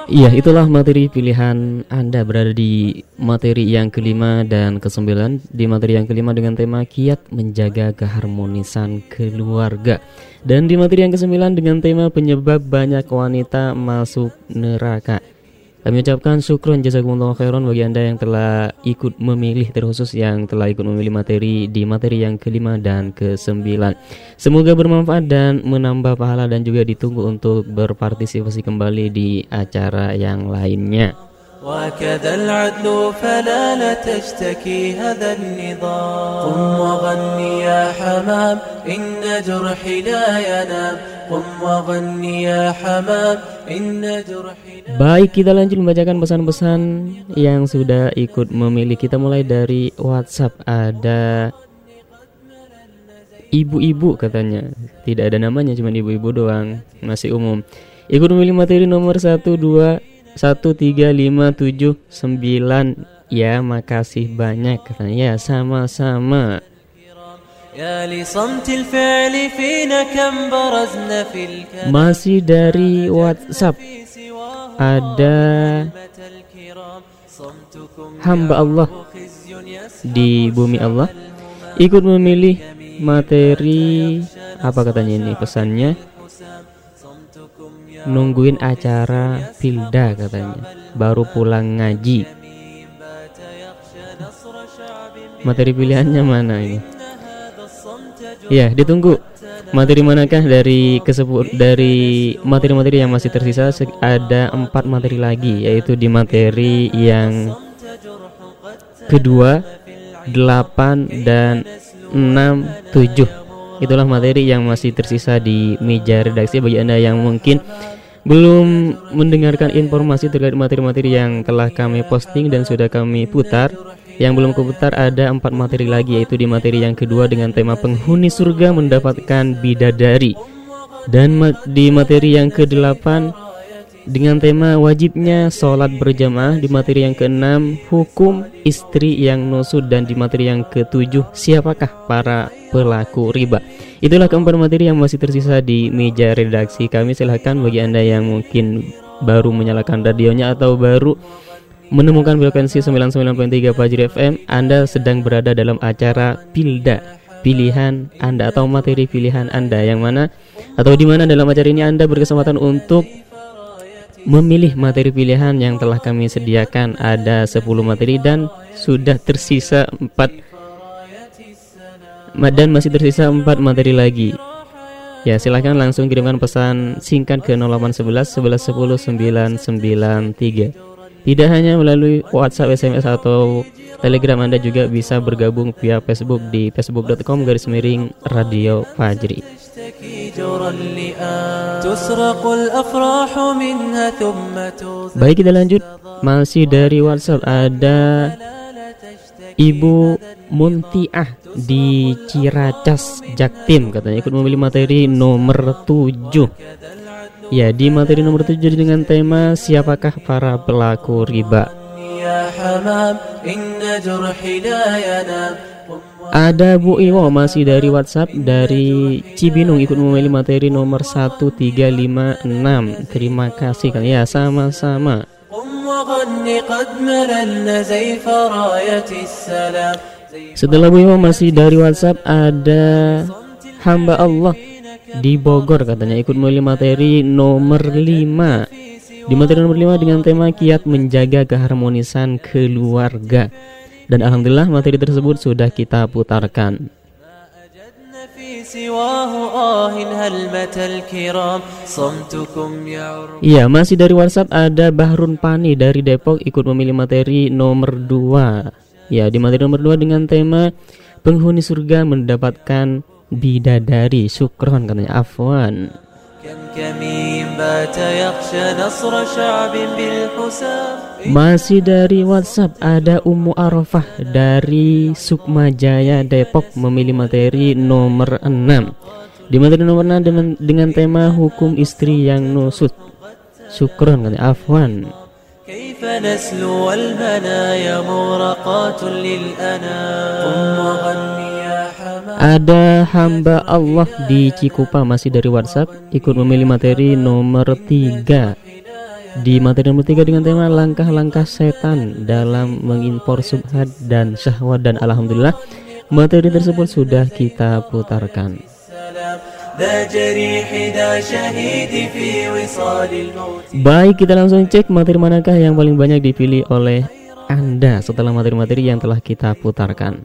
Iya, itulah materi pilihan Anda berada di materi yang kelima dan kesembilan. Di materi yang kelima dengan tema kiat menjaga keharmonisan keluarga. Dan di materi yang kesembilan dengan tema penyebab banyak wanita masuk neraka kami ucapkan syukron jazakumullah khairan bagi Anda yang telah ikut memilih terkhusus yang telah ikut memilih materi di materi yang kelima dan kesembilan. Semoga bermanfaat dan menambah pahala dan juga ditunggu untuk berpartisipasi kembali di acara yang lainnya. وكذا العدل فلا لا تشتكي هذا النظام قم وغني يا حمام إن جرحي لا ينام قم وغني يا حمام إن جرحي Baik, kita lanjut membacakan pesan-pesan yang sudah ikut memilih. Kita mulai dari WhatsApp. Ada ibu-ibu katanya. Tidak ada namanya, cuma ibu-ibu doang. Masih umum. Ikut memilih materi nomor 1, 2, 1 3 5 7 9 Ya makasih banyak katanya. Ya sama-sama. Masih dari WhatsApp. Ada Hamba Allah Di bumi Allah. Ikut memilih materi Apa katanya ini pesannya nungguin acara Pilda katanya. Baru pulang ngaji. Materi pilihannya mana ini? Ya ditunggu. Materi manakah dari kesebut dari materi-materi yang masih tersisa? Ada empat materi lagi yaitu di materi yang kedua delapan dan enam tujuh itulah materi yang masih tersisa di meja redaksi bagi anda yang mungkin belum mendengarkan informasi terkait materi-materi yang telah kami posting dan sudah kami putar. Yang belum keputar ada empat materi lagi yaitu di materi yang kedua dengan tema penghuni surga mendapatkan bidadari. Dan di materi yang kedelapan dengan tema wajibnya sholat berjamaah di materi yang keenam hukum istri yang nusud dan di materi yang ketujuh siapakah para pelaku riba? Itulah keempat materi yang masih tersisa di meja redaksi kami. Silahkan bagi anda yang mungkin baru menyalakan radionya atau baru menemukan frekuensi 99.3 Fajri FM anda sedang berada dalam acara Pilda pilihan anda atau materi pilihan anda. Yang mana atau di mana dalam acara ini anda berkesempatan untuk memilih materi pilihan yang telah kami sediakan. Ada 10 materi dan sudah tersisa 4 dan masih tersisa 4 materi lagi. Ya silahkan langsung kirimkan pesan singkat ke 0811 11 10 993 Tidak hanya melalui WhatsApp, SMS atau Telegram Anda juga bisa bergabung via Facebook di facebook.com garis miring Radio Fajri Baik kita lanjut. Masih dari WhatsApp ada Ibu Muntiah di Ciracas Jaktim katanya. Ikut memilih materi nomor 7 Ya di materi nomor 7 dengan tema siapakah para pelaku riba ada Bu Iwo masih dari WhatsApp dari Cibinong ikut memilih materi nomor 1356 Terima kasih kan ya sama-sama. Setelah Bu Imam masih dari WhatsApp ada hamba Allah di Bogor katanya ikut memilih materi nomor 5 di materi nomor 5 dengan tema kiat menjaga keharmonisan keluarga dan alhamdulillah materi tersebut sudah kita putarkan. Iya masih dari WhatsApp ada Bahrun Pani dari Depok ikut memilih materi nomor 2 Ya di materi nomor 2 dengan tema Penghuni surga mendapatkan bidadari. Syukron katanya Afwan masih dari WhatsApp ada Ummu Arafah dari Sukma Jaya Depok memilih materi nomor 6 Di materi nomor 6 dengan, dengan tema hukum istri yang nusut. Syukron katanya Afwan. Ada hamba Allah di Cikupa masih dari WhatsApp ikut memilih materi nomor 3 di materi nomor 3 dengan tema langkah-langkah setan dalam mengimpor subhat dan syahwat dan alhamdulillah materi tersebut sudah kita putarkan. Baik kita langsung cek materi manakah yang paling banyak dipilih oleh anda setelah materi-materi yang telah kita putarkan.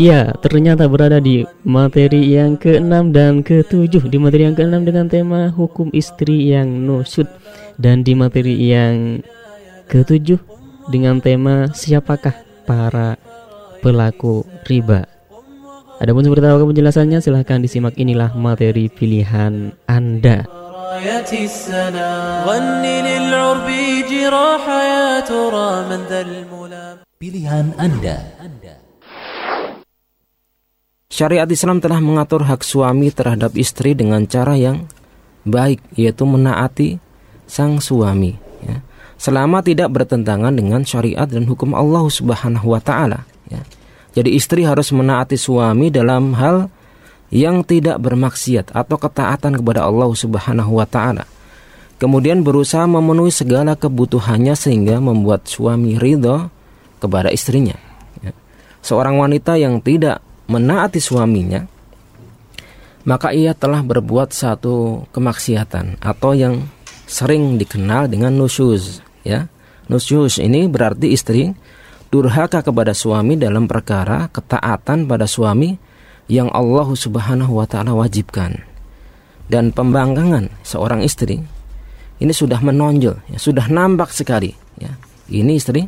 Ya, ternyata berada di materi yang ke-6 dan ke-7 Di materi yang ke-6 dengan tema hukum istri yang nusud Dan di materi yang ke-7 dengan tema siapakah para pelaku riba. Adapun seperti apa penjelasannya silahkan disimak. Inilah materi pilihan Anda. Pilihan Anda. Syariat Islam telah mengatur hak suami terhadap istri dengan cara yang baik, yaitu menaati sang suami. Ya. Selama tidak bertentangan dengan syariat dan hukum Allah Subhanahu wa Ta'ala. Ya. Jadi, istri harus menaati suami dalam hal yang tidak bermaksiat atau ketaatan kepada Allah Subhanahu wa taala. Kemudian berusaha memenuhi segala kebutuhannya sehingga membuat suami ridho kepada istrinya. Ya. Seorang wanita yang tidak menaati suaminya, maka ia telah berbuat satu kemaksiatan atau yang sering dikenal dengan nusyuz. Ya, nusyuz ini berarti istri durhaka kepada suami dalam perkara ketaatan pada suami yang Allah Subhanahu wa taala wajibkan. Dan pembangkangan seorang istri ini sudah menonjol, ya, sudah nampak sekali, ya. Ini istri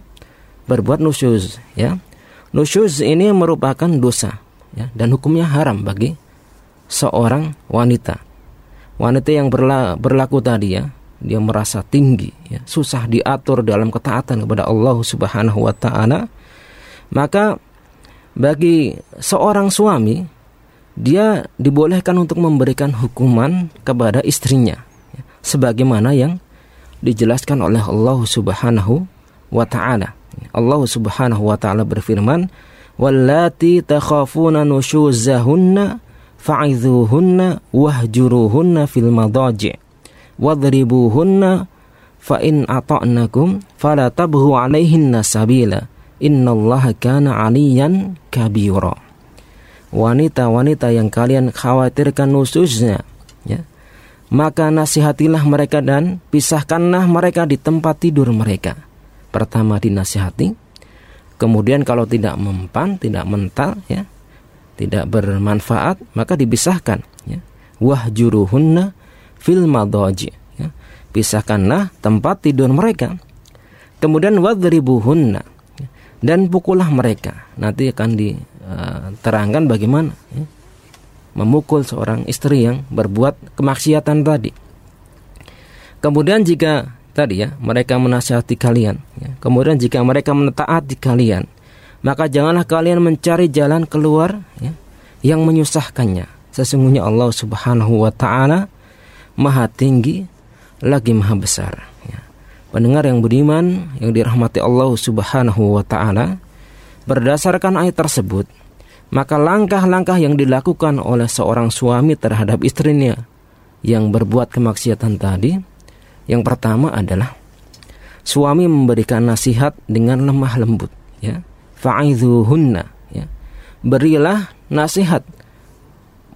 berbuat nusyuz ya. Nusyuz ini merupakan dosa ya dan hukumnya haram bagi seorang wanita. Wanita yang berla, berlaku tadi ya, dia merasa tinggi ya, susah diatur dalam ketaatan kepada Allah Subhanahu wa taala. Maka bagi seorang suami dia dibolehkan untuk memberikan hukuman kepada istrinya ya, sebagaimana yang dijelaskan oleh Allah Subhanahu wa taala. Allah Subhanahu wa taala berfirman, "Wallati takhafuna nusyuzahunna fa'idhuhunna wahjuruhunna fil madaji' wadribuhunna fa in ata'nakum fala tabghu 'alaihinna sabila innallaha kana 'aliyan kabira." Wanita-wanita yang kalian khawatirkan nusyuznya, ya, maka nasihatilah mereka dan pisahkanlah mereka di tempat tidur mereka pertama dinasihati kemudian kalau tidak mempan tidak mental ya tidak bermanfaat maka dipisahkan ya. wahjuruhunna fil madaji ya. pisahkanlah tempat tidur mereka kemudian wadribuhunna ya. dan pukullah mereka nanti akan diterangkan bagaimana ya. memukul seorang istri yang berbuat kemaksiatan tadi kemudian jika tadi ya mereka menasihati kalian ya. kemudian jika mereka menetaati kalian maka janganlah kalian mencari jalan keluar ya, yang menyusahkannya. Sesungguhnya Allah Subhanahu wa taala Maha tinggi lagi Maha besar. Ya. Pendengar yang beriman yang dirahmati Allah Subhanahu wa taala, berdasarkan ayat tersebut, maka langkah-langkah yang dilakukan oleh seorang suami terhadap istrinya yang berbuat kemaksiatan tadi, yang pertama adalah suami memberikan nasihat dengan lemah lembut, ya fa'idhuhunna ya. Berilah nasihat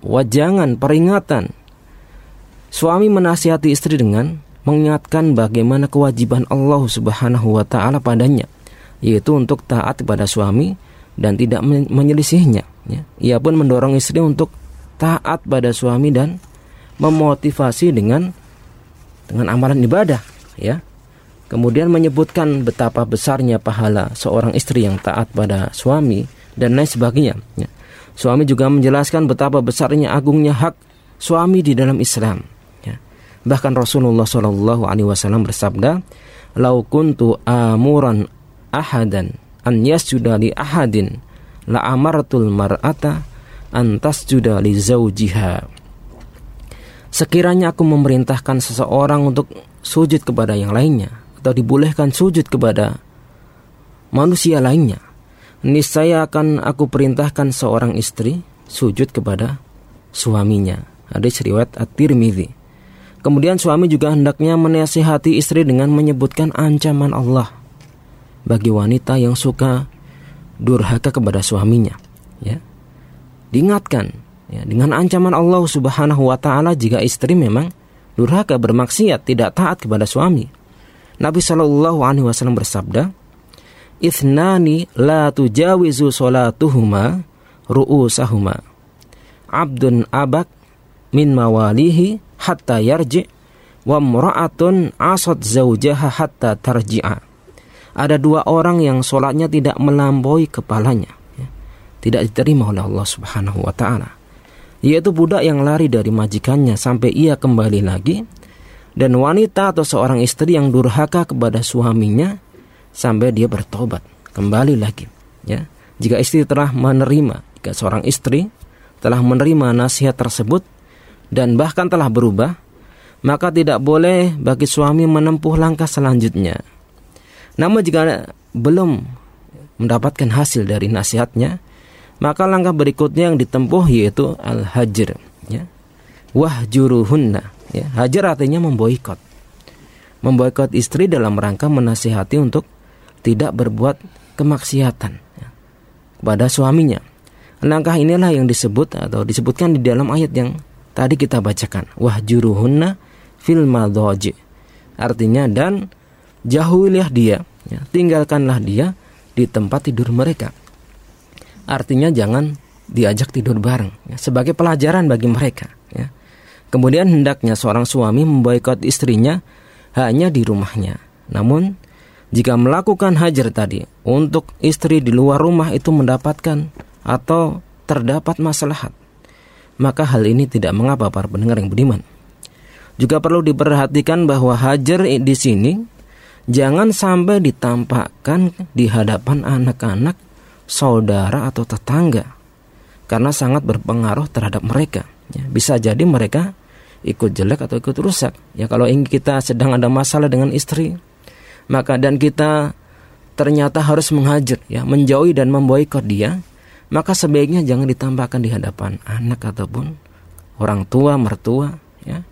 wajangan peringatan Suami menasihati istri dengan mengingatkan bagaimana kewajiban Allah Subhanahu wa taala padanya yaitu untuk taat kepada suami dan tidak menyelisihinya ya. Ia pun mendorong istri untuk taat pada suami dan memotivasi dengan dengan amalan ibadah ya Kemudian menyebutkan betapa besarnya pahala seorang istri yang taat pada suami dan lain sebagainya. Ya. Suami juga menjelaskan betapa besarnya agungnya hak suami di dalam Islam. Ya. Bahkan Rasulullah Shallallahu Alaihi Wasallam bersabda, "Lau kuntu amuran ahadan an yasjuda li ahadin la amartul mar'ata an tasjuda li zaujiha." Sekiranya aku memerintahkan seseorang untuk sujud kepada yang lainnya, atau dibolehkan sujud kepada manusia lainnya, niscaya akan aku perintahkan seorang istri sujud kepada suaminya. Hadis riwayat At-Tirmidzi. Kemudian suami juga hendaknya menasihati istri dengan menyebutkan ancaman Allah bagi wanita yang suka durhaka kepada suaminya. Ya. Diingatkan ya, dengan ancaman Allah Subhanahu wa taala jika istri memang durhaka bermaksiat tidak taat kepada suami. Nabi Shallallahu Alaihi Wasallam bersabda, "Ithnani la tujawizu solatuhuma ru'usahuma. Abdun abak min mawalihi hatta yarji wa mra'atun asad zaujaha hatta tarji'a." Ada dua orang yang sholatnya tidak melampaui kepalanya, ya. tidak diterima oleh Allah Subhanahu wa Ta'ala, yaitu budak yang lari dari majikannya sampai ia kembali lagi. Dan wanita atau seorang istri yang durhaka kepada suaminya sampai dia bertobat kembali lagi ya. Jika istri telah menerima jika seorang istri telah menerima nasihat tersebut dan bahkan telah berubah maka tidak boleh bagi suami menempuh langkah selanjutnya. Namun jika belum mendapatkan hasil dari nasihatnya maka langkah berikutnya yang ditempuh yaitu al-hajr ya wahjuruhunna Ya, hajar artinya memboikot. Memboikot istri dalam rangka menasihati untuk tidak berbuat kemaksiatan ya, kepada suaminya. Langkah inilah yang disebut atau disebutkan di dalam ayat yang tadi kita bacakan. Wah juruhunna fil madhaji. Artinya dan jauhilah dia, ya, tinggalkanlah dia di tempat tidur mereka. Artinya jangan diajak tidur bareng ya, sebagai pelajaran bagi mereka ya. Kemudian hendaknya seorang suami memboikot istrinya hanya di rumahnya. Namun, jika melakukan hajar tadi untuk istri di luar rumah itu mendapatkan atau terdapat maslahat, maka hal ini tidak mengapa para pendengar yang beriman. Juga perlu diperhatikan bahwa hajar di sini jangan sampai ditampakkan di hadapan anak-anak, saudara atau tetangga karena sangat berpengaruh terhadap mereka. Ya, bisa jadi mereka ikut jelek atau ikut rusak. Ya kalau ingin kita sedang ada masalah dengan istri, maka dan kita ternyata harus menghajar, ya menjauhi dan memboikot dia, maka sebaiknya jangan ditambahkan di hadapan anak ataupun orang tua, mertua, ya.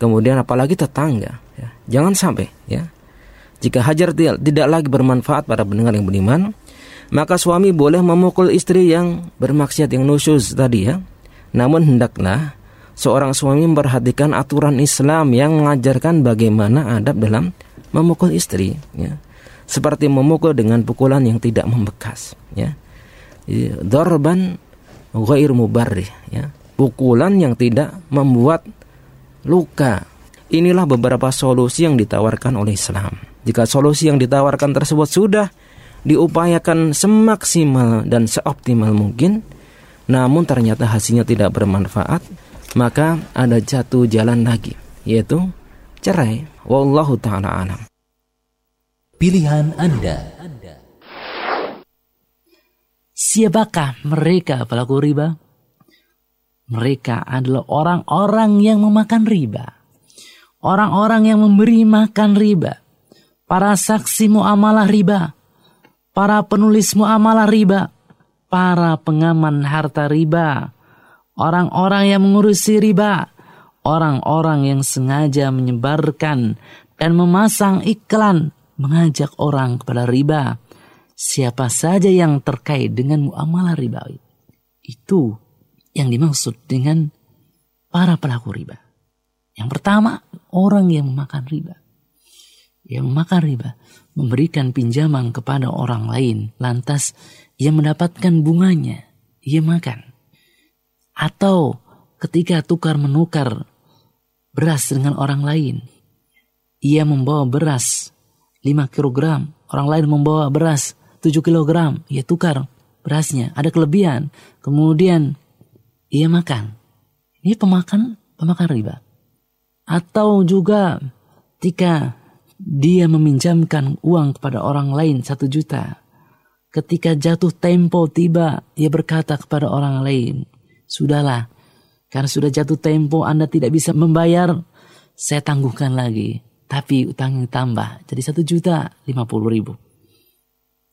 Kemudian apalagi tetangga, ya. Jangan sampai, ya. Jika hajar tidak, tidak lagi bermanfaat pada pendengar yang beriman, maka suami boleh memukul istri yang bermaksiat yang nusyuz tadi ya. Namun hendaklah seorang suami memperhatikan aturan Islam yang mengajarkan bagaimana adab dalam memukul istri ya. Seperti memukul dengan pukulan yang tidak membekas ya. Dorban ghair mubarrih ya. Pukulan yang tidak membuat luka. Inilah beberapa solusi yang ditawarkan oleh Islam. Jika solusi yang ditawarkan tersebut sudah diupayakan semaksimal dan seoptimal mungkin, namun ternyata hasilnya tidak bermanfaat, maka ada jatuh jalan lagi, yaitu cerai. Wallahu taala alam. Pilihan Anda. Siapakah mereka pelaku riba? Mereka adalah orang-orang yang memakan riba. Orang-orang yang memberi makan riba. Para saksi muamalah riba. Para penulis muamalah riba. Para pengaman harta riba. Orang-orang yang mengurusi riba. Orang-orang yang sengaja menyebarkan dan memasang iklan mengajak orang kepada riba. Siapa saja yang terkait dengan muamalah ribawi. Itu yang dimaksud dengan para pelaku riba. Yang pertama, orang yang memakan riba. Yang memakan riba, memberikan pinjaman kepada orang lain, lantas ia mendapatkan bunganya, ia makan. Atau ketika tukar menukar beras dengan orang lain, ia membawa beras 5 kg, orang lain membawa beras 7 kg, ia tukar berasnya, ada kelebihan. Kemudian ia makan. Ini pemakan pemakan riba. Atau juga ketika dia meminjamkan uang kepada orang lain satu juta. Ketika jatuh tempo tiba, ia berkata kepada orang lain, Sudahlah, karena sudah jatuh tempo Anda tidak bisa membayar, saya tangguhkan lagi. Tapi utangnya tambah, jadi satu juta lima puluh ribu.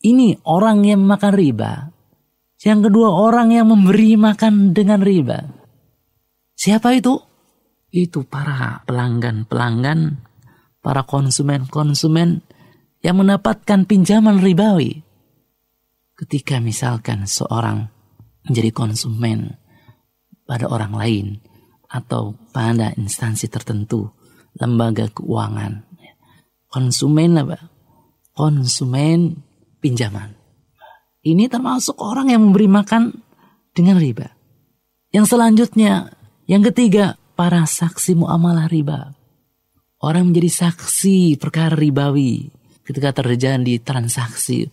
Ini orang yang makan riba. Yang kedua orang yang memberi makan dengan riba. Siapa itu? Itu para pelanggan-pelanggan, para konsumen-konsumen yang mendapatkan pinjaman ribawi. Ketika misalkan seorang menjadi konsumen pada orang lain atau pada instansi tertentu, lembaga keuangan. Konsumen apa? Konsumen pinjaman. Ini termasuk orang yang memberi makan dengan riba. Yang selanjutnya, yang ketiga, para saksi muamalah riba. Orang menjadi saksi perkara ribawi ketika terjadi transaksi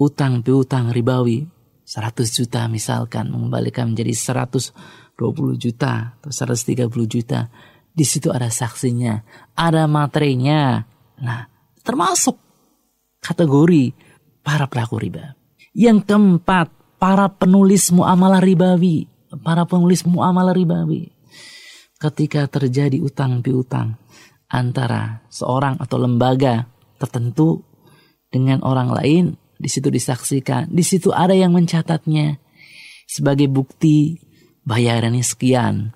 utang piutang ribawi 100 juta misalkan mengembalikan menjadi 120 juta atau 130 juta di situ ada saksinya ada materinya nah termasuk kategori para pelaku riba. Yang keempat, para penulis muamalah ribawi. Para penulis muamalah ribawi. Ketika terjadi utang piutang antara seorang atau lembaga tertentu dengan orang lain, di situ disaksikan, di situ ada yang mencatatnya sebagai bukti bayarannya sekian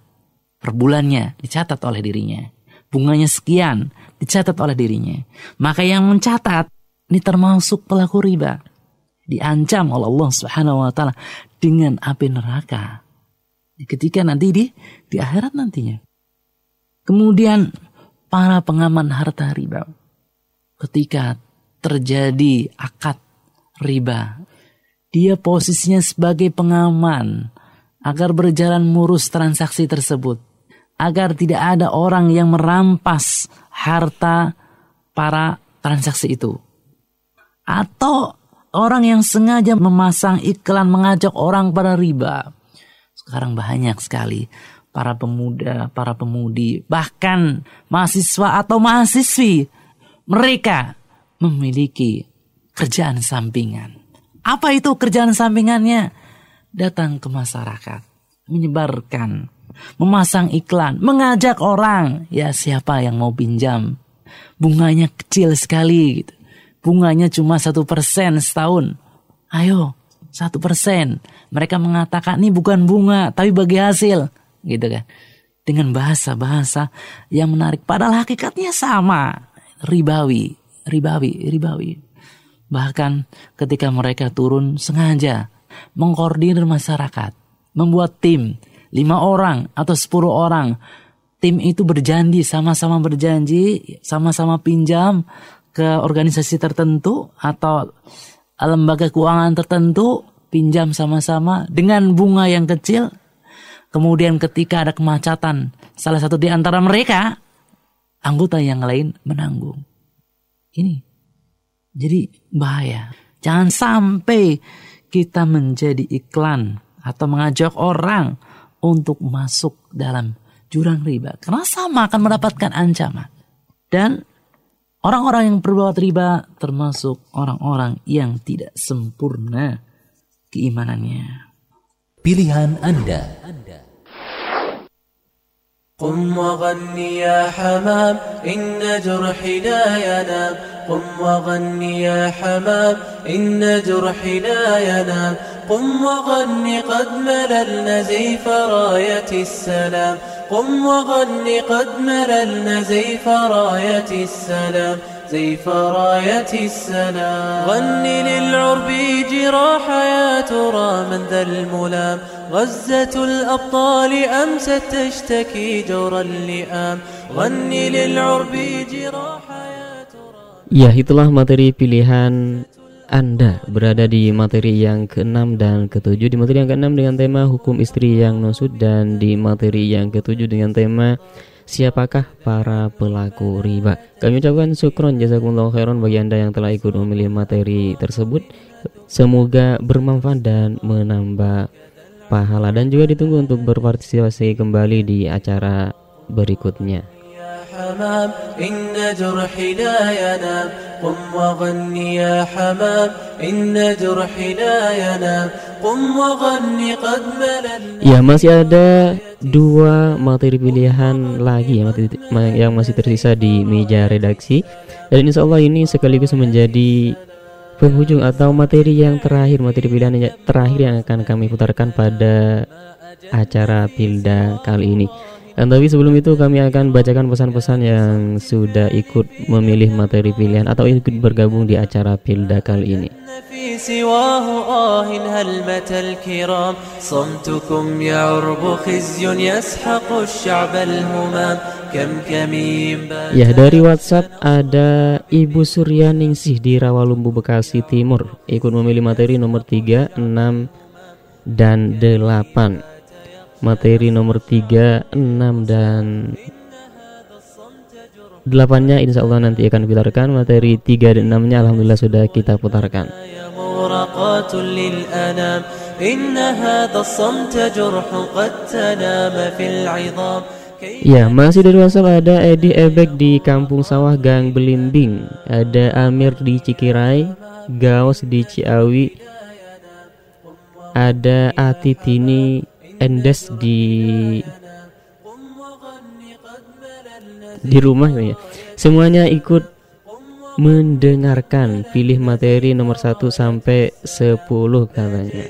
per bulannya dicatat oleh dirinya. Bunganya sekian dicatat oleh dirinya. Maka yang mencatat ini termasuk pelaku riba. Diancam oleh Allah Subhanahu wa taala dengan api neraka. Ketika nanti di di akhirat nantinya. Kemudian para pengaman harta riba ketika terjadi akad riba, dia posisinya sebagai pengaman agar berjalan murus transaksi tersebut, agar tidak ada orang yang merampas harta para transaksi itu. Atau orang yang sengaja memasang iklan mengajak orang pada riba. Sekarang banyak sekali para pemuda, para pemudi, bahkan mahasiswa atau mahasiswi mereka memiliki kerjaan sampingan. Apa itu kerjaan sampingannya? Datang ke masyarakat, menyebarkan, memasang iklan, mengajak orang, ya siapa yang mau pinjam? Bunganya kecil sekali gitu bunganya cuma satu persen setahun. Ayo, satu persen. Mereka mengatakan ini bukan bunga, tapi bagi hasil, gitu kan? Dengan bahasa-bahasa yang menarik. Padahal hakikatnya sama, ribawi, ribawi, ribawi. Bahkan ketika mereka turun sengaja mengkoordinir masyarakat, membuat tim lima orang atau sepuluh orang. Tim itu berjanji, sama-sama berjanji, sama-sama pinjam, ke organisasi tertentu atau lembaga keuangan tertentu pinjam sama-sama dengan bunga yang kecil. Kemudian ketika ada kemacetan, salah satu di antara mereka, anggota yang lain menanggung. Ini jadi bahaya. Jangan sampai kita menjadi iklan atau mengajak orang untuk masuk dalam jurang riba. Karena sama akan mendapatkan ancaman. Dan orang-orang yang berbuat riba termasuk orang-orang yang tidak sempurna keimanannya. Pilihan Anda. قم وغني يا حمام إن جرحي لا ينام قم وغني يا حمام إن جرحي لا ينام قم وغني قد مللنا زيف راية السلام. قم وغني قد مللنا زيف راية السلام. زيف راية السلام غني للعرب جراح يا ترى من ذا الملام غزة الأبطال أمست تشتكي جور اللئام غني للعرب جراح Ya itulah materi pilihan anda berada di materi yang ke-6 dan ke-7 Di materi yang ke-6 dengan tema hukum istri yang nusud Dan di materi yang ke-7 dengan tema siapakah para pelaku riba? Kami ucapkan syukron jazakumullah khairan bagi anda yang telah ikut memilih materi tersebut. Semoga bermanfaat dan menambah pahala. Dan juga ditunggu untuk berpartisipasi kembali di acara berikutnya حمام إن جرحي لا ينام قم وغني يا حمام إن جرحي لا ينام قم وغني قد ملل Ya masih ada dua materi pilihan lagi ya materi yang masih tersisa di meja redaksi dan insya Allah ini sekaligus menjadi penghujung atau materi yang terakhir materi pilihan yang terakhir yang akan kami putarkan pada acara Pilda kali ini. Dan tapi sebelum itu kami akan bacakan pesan-pesan yang sudah ikut memilih materi pilihan atau ikut bergabung di acara Pilda kali ini. في سواه آه هلمة الكرام صمتكم يعرب خزي يسحق الشعب الهمام كم كمين Ya dari WhatsApp ada Ibu Suryaningsih di Rawalumbu Bekasi Timur ikut memilih materi nomor 3, 6 dan 8 materi nomor 3, 6 dan 8 nya insya Allah nanti akan putarkan materi 3 dan 6 nya Alhamdulillah sudah kita putarkan. Ya, ya masih dari WhatsApp ada Edi Ebek di Kampung Sawah Gang Belimbing. Ada Amir di Cikirai Gaus di Ciawi. Ada Atitini Endes di di rumah ya. Semuanya ikut mendengarkan pilih materi nomor 1 sampai 10 katanya.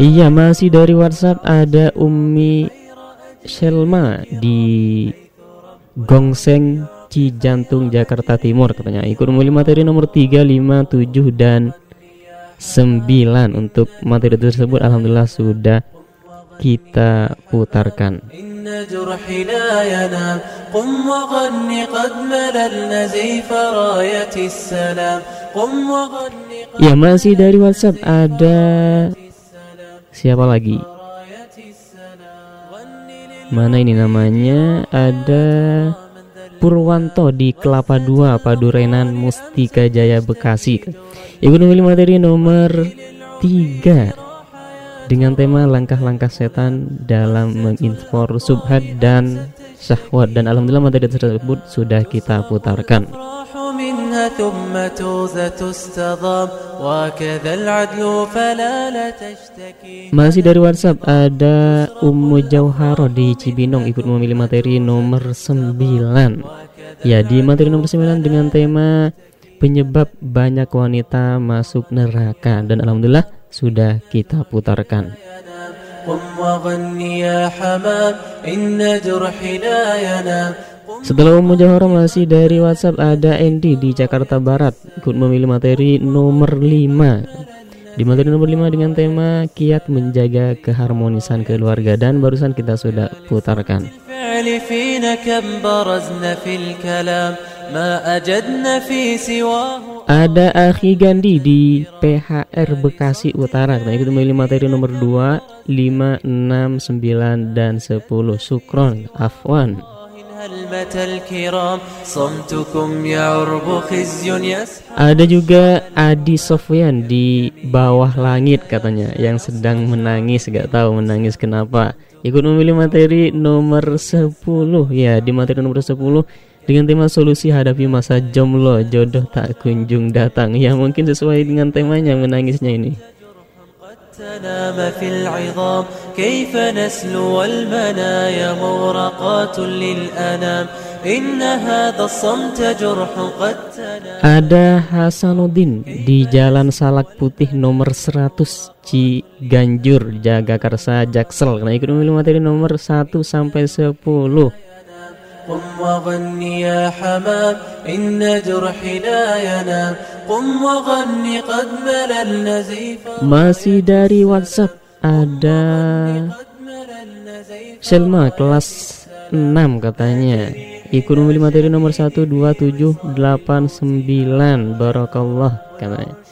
Iya, masih dari WhatsApp ada Umi Shelma di Gongseng Cijantung Jakarta Timur katanya. Ikut memilih materi nomor 3, 5, 7 dan 9 untuk materi tersebut alhamdulillah sudah kita putarkan. Ya masih dari WhatsApp ada siapa lagi? Mana ini namanya? Ada Purwanto di Kelapa 2 Padurenan Mustika Jaya Bekasi. Ibu memilih materi nomor 3 Dengan tema langkah-langkah setan dalam menginfor subhat dan syahwat. Dan Alhamdulillah materi tersebut sudah kita putarkan masih dari WhatsApp ada Ummu Jauharo di Cibinong ikut memilih materi nomor 9 Ya di materi nomor 9 dengan tema penyebab banyak wanita masuk neraka Dan Alhamdulillah sudah kita putarkan setelah Johoro masih dari WhatsApp ada Andy di Jakarta Barat ikut memilih materi nomor 5 di materi nomor 5 dengan tema kiat menjaga keharmonisan keluarga dan barusan kita sudah putarkan Ada Akhi Gandhi di PHR Bekasi Utara. Nah, ikut memilih materi nomor 2, 5, 6, 9 dan 10. Sukron, Afwan. Ada juga Adi Sofyan di bawah langit katanya yang sedang menangis gak tahu menangis kenapa. Ikut memilih materi nomor 10 ya di materi nomor 10 dengan tema solusi hadapi masa jomblo jodoh tak kunjung datang ya mungkin sesuai dengan temanya menangisnya ini. تنام في العظام كيف نسلو المنايا مغرقات للأنام إن هذا الصمت جرح قد Ada Hasanuddin di Jalan Salak Putih nomor 100 Ciganjur Jagakarsa Jaksel. Karena ikut memilih materi nomor 1 sampai 10. قم وغني يا حمام إن جرحي لا ينام قم وغني قد ملى النزيف Masih dari WhatsApp ada Selma kelas 6 katanya Ikut memilih materi nomor 1 2 7 8 9 Barakallah katanya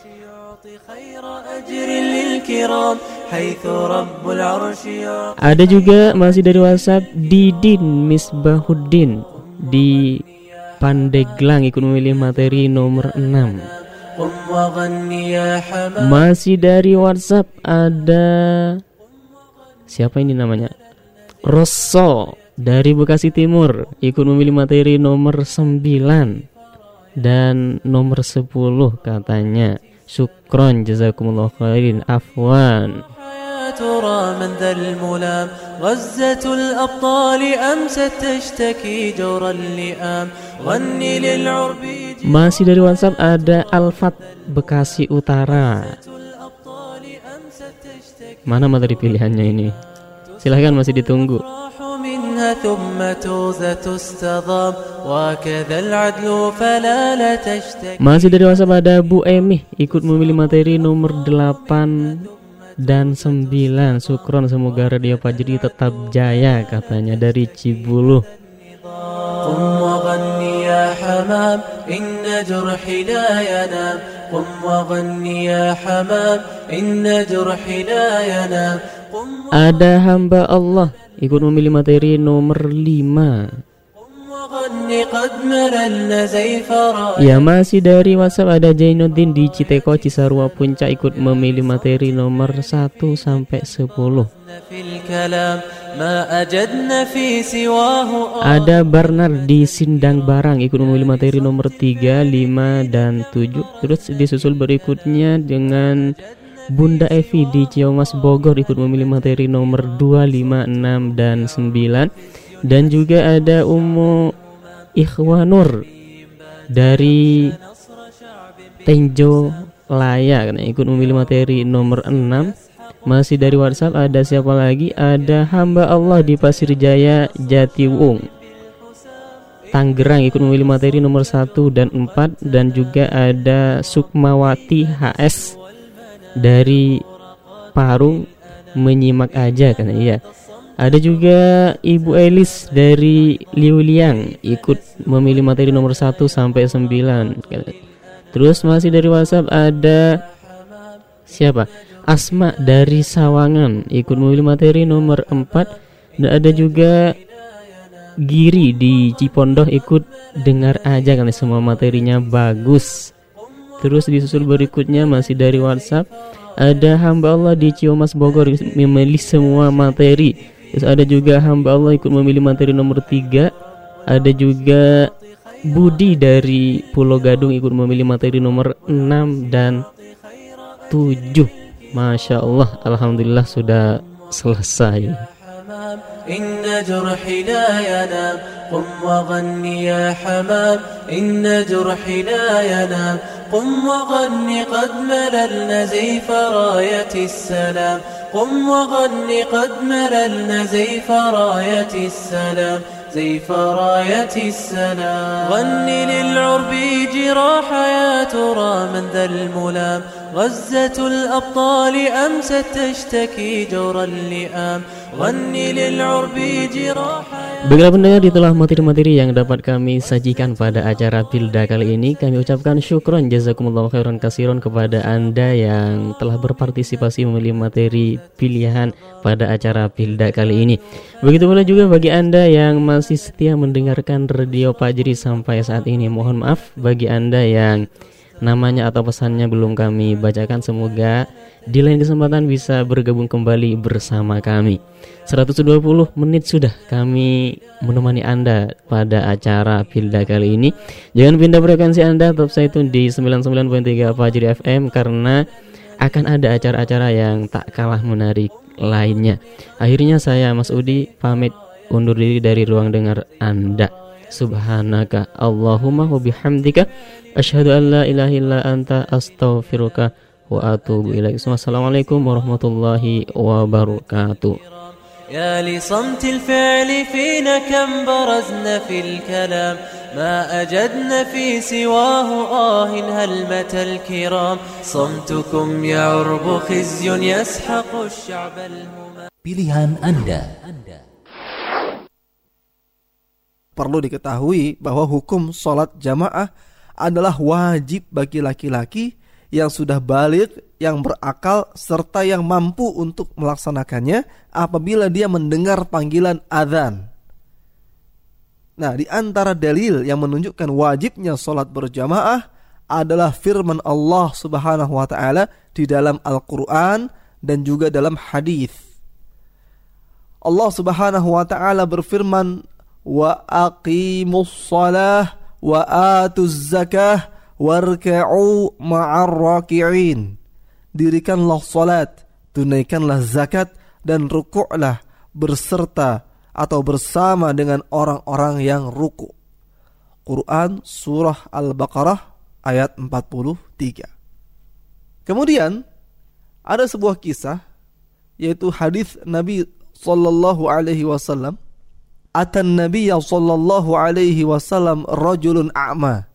Ada juga masih dari WhatsApp Didin Misbahuddin di Pandeglang ikut memilih materi nomor 6 Masih dari WhatsApp ada siapa ini namanya? Rosso dari Bekasi Timur ikut memilih materi nomor 9 dan nomor 10 katanya. Suka Syukron jazakumullah khairin afwan. يا ترى من ذا الملام غزة الأبطال أمست تشتكي جور اللئام غني للعرب Masih dari WhatsApp ada Alfat Bekasi Utara. Mana materi pilihannya ini? Silahkan masih ditunggu. منها ثم توزة تستضام وكذا العدل فلا لا تشتكي Masih dari WhatsApp ada Bu Emi ikut memilih materi nomor 8 dan 9. Sukron semoga Radio Fajri tetap jaya katanya dari Cibuluh. قم وغني يا حمام إن جرحي لا ينام قم وغني يا حمام إن جرحي لا ينام Ada hamba Allah. Ikut memilih materi nomor 5 Ya masih dari WhatsApp ada Jainuddin di Citeko Cisarua Puncak. Ikut memilih materi nomor 1 sampai 10 Ada Bernard di Sindang Barang. Ikut memilih materi nomor 3, 5, dan 7 Terus disusul berikutnya dengan Bunda Evi di Ciamas Bogor ikut memilih materi nomor 2, 5, 6 dan 9. Dan juga ada Umu Ikhwanur dari Tenjo Laya karena ikut memilih materi nomor 6. Masih dari WhatsApp ada siapa lagi? Ada hamba Allah di Pasir Jaya Jatiwung. Tanggerang ikut memilih materi nomor 1 dan 4 dan juga ada Sukmawati HS dari Parung menyimak aja kan iya. Ada juga Ibu Elis dari Liuliang ikut memilih materi nomor 1 sampai 9. Terus masih dari WhatsApp ada siapa? Asma dari Sawangan ikut memilih materi nomor 4 dan ada juga Giri di Cipondoh ikut dengar aja kan semua materinya bagus. Terus disusul berikutnya masih dari WhatsApp. Ada hamba Allah di Ciumas Bogor memilih semua materi. Terus ada juga hamba Allah ikut memilih materi nomor 3 Ada juga Budi dari Pulau Gadung ikut memilih materi nomor 6 dan 7 Masya Allah Alhamdulillah sudah selesai إن جرحي لا ينام. قم وغني يا حمام. إن جرحي لا ينام. قم وغني قد مللنا زيف راية السلام. قم وغني قد مللنا زيف راية السلام. زيف راية السلام. غني للعرب جراح يا ترى من ذا الملام. غزة الأبطال أمست تشتكي جور اللئام غني للعرب جراح Baiklah pendengar itulah materi-materi yang dapat kami sajikan pada acara Pilda kali ini Kami ucapkan syukron jazakumullah khairan kasiron kepada Anda yang telah berpartisipasi memilih materi pilihan pada acara Pilda kali ini Begitu pula juga bagi Anda yang masih setia mendengarkan Radio Pajri sampai saat ini Mohon maaf bagi Anda yang namanya atau pesannya belum kami bacakan. Semoga di lain kesempatan bisa bergabung kembali bersama kami. 120 menit sudah kami menemani Anda pada acara Pilda kali ini. Jangan pindah frekuensi Anda tetap saya tune di 99.3 Fajri FM Karena akan ada acara-acara yang tak kalah menarik lainnya. Akhirnya saya Mas Udi pamit undur diri dari ruang dengar Anda سبحانك اللهم وبحمدك أشهد أن لا إله إلا أنت أستغفرك وأتوب إليك. السلام عليكم ورحمة الله وبركاته. يا لصمت الفعل فينا كم برزنا في الكلام ما أجدنا في سواه آه هلمة الكرام. صمتكم يعرب خزي يسحق الشعب الهمام Pilihan Anda. Perlu diketahui bahwa hukum sholat jamaah adalah wajib bagi laki-laki yang sudah balik, yang berakal, serta yang mampu untuk melaksanakannya apabila dia mendengar panggilan adzan. Nah, di antara dalil yang menunjukkan wajibnya sholat berjamaah adalah firman Allah Subhanahu wa taala di dalam Al-Qur'an dan juga dalam hadis. Allah Subhanahu wa taala berfirman, "Wa aqimus wa atuz zakah warka'u ma'ar raki'in." Dirikanlah salat, tunaikanlah zakat dan rukuklah berserta atau bersama dengan orang-orang yang ruku. Quran surah Al-Baqarah ayat 43. Kemudian ada sebuah kisah yaitu hadis Nabi sallallahu alaihi wasallam atan Nabi sallallahu alaihi wasallam rajulun a'ma.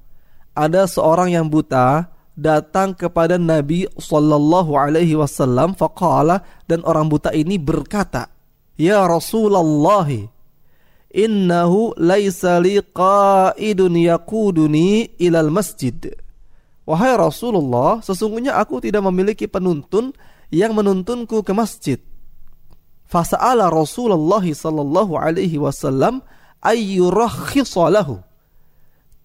Ada seorang yang buta datang kepada Nabi sallallahu alaihi wasallam faqala dan orang buta ini berkata, "Ya Rasulullah, innahu laisa li qa'idun yaquduni ilal masjid." Wahai Rasulullah, sesungguhnya aku tidak memiliki penuntun yang menuntunku ke masjid. Fasa'ala Rasulullah sallallahu alaihi wasallam ayyurakhisa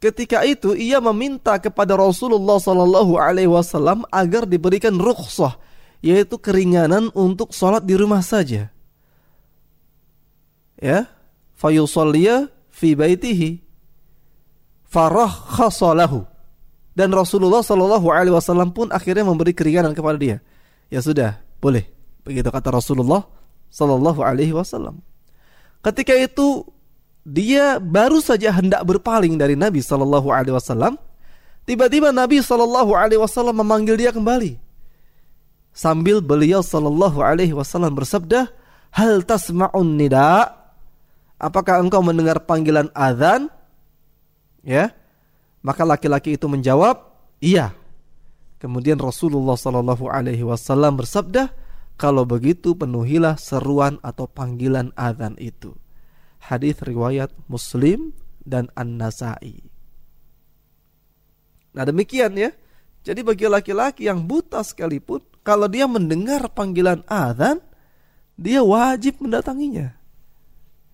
Ketika itu ia meminta kepada Rasulullah sallallahu alaihi wasallam agar diberikan rukhsah, yaitu keringanan untuk sholat di rumah saja. Ya, fayusalliya fi baitihi farakhasalahu. Dan Rasulullah sallallahu alaihi wasallam pun akhirnya memberi keringanan kepada dia. Ya sudah, boleh. Begitu kata Rasulullah sallallahu alaihi wasallam. Ketika itu dia baru saja hendak berpaling dari Nabi sallallahu alaihi wasallam, tiba-tiba Nabi sallallahu alaihi wasallam memanggil dia kembali. Sambil beliau sallallahu alaihi wasallam bersabda, "Hal tasma'un nida?" Apakah engkau mendengar panggilan azan? Ya. Maka laki-laki itu menjawab, "Iya." Kemudian Rasulullah sallallahu alaihi wasallam bersabda, kalau begitu penuhilah seruan atau panggilan azan itu. Hadis riwayat Muslim dan An-Nasai. Nah demikian ya. Jadi bagi laki-laki yang buta sekalipun, kalau dia mendengar panggilan azan, dia wajib mendatanginya.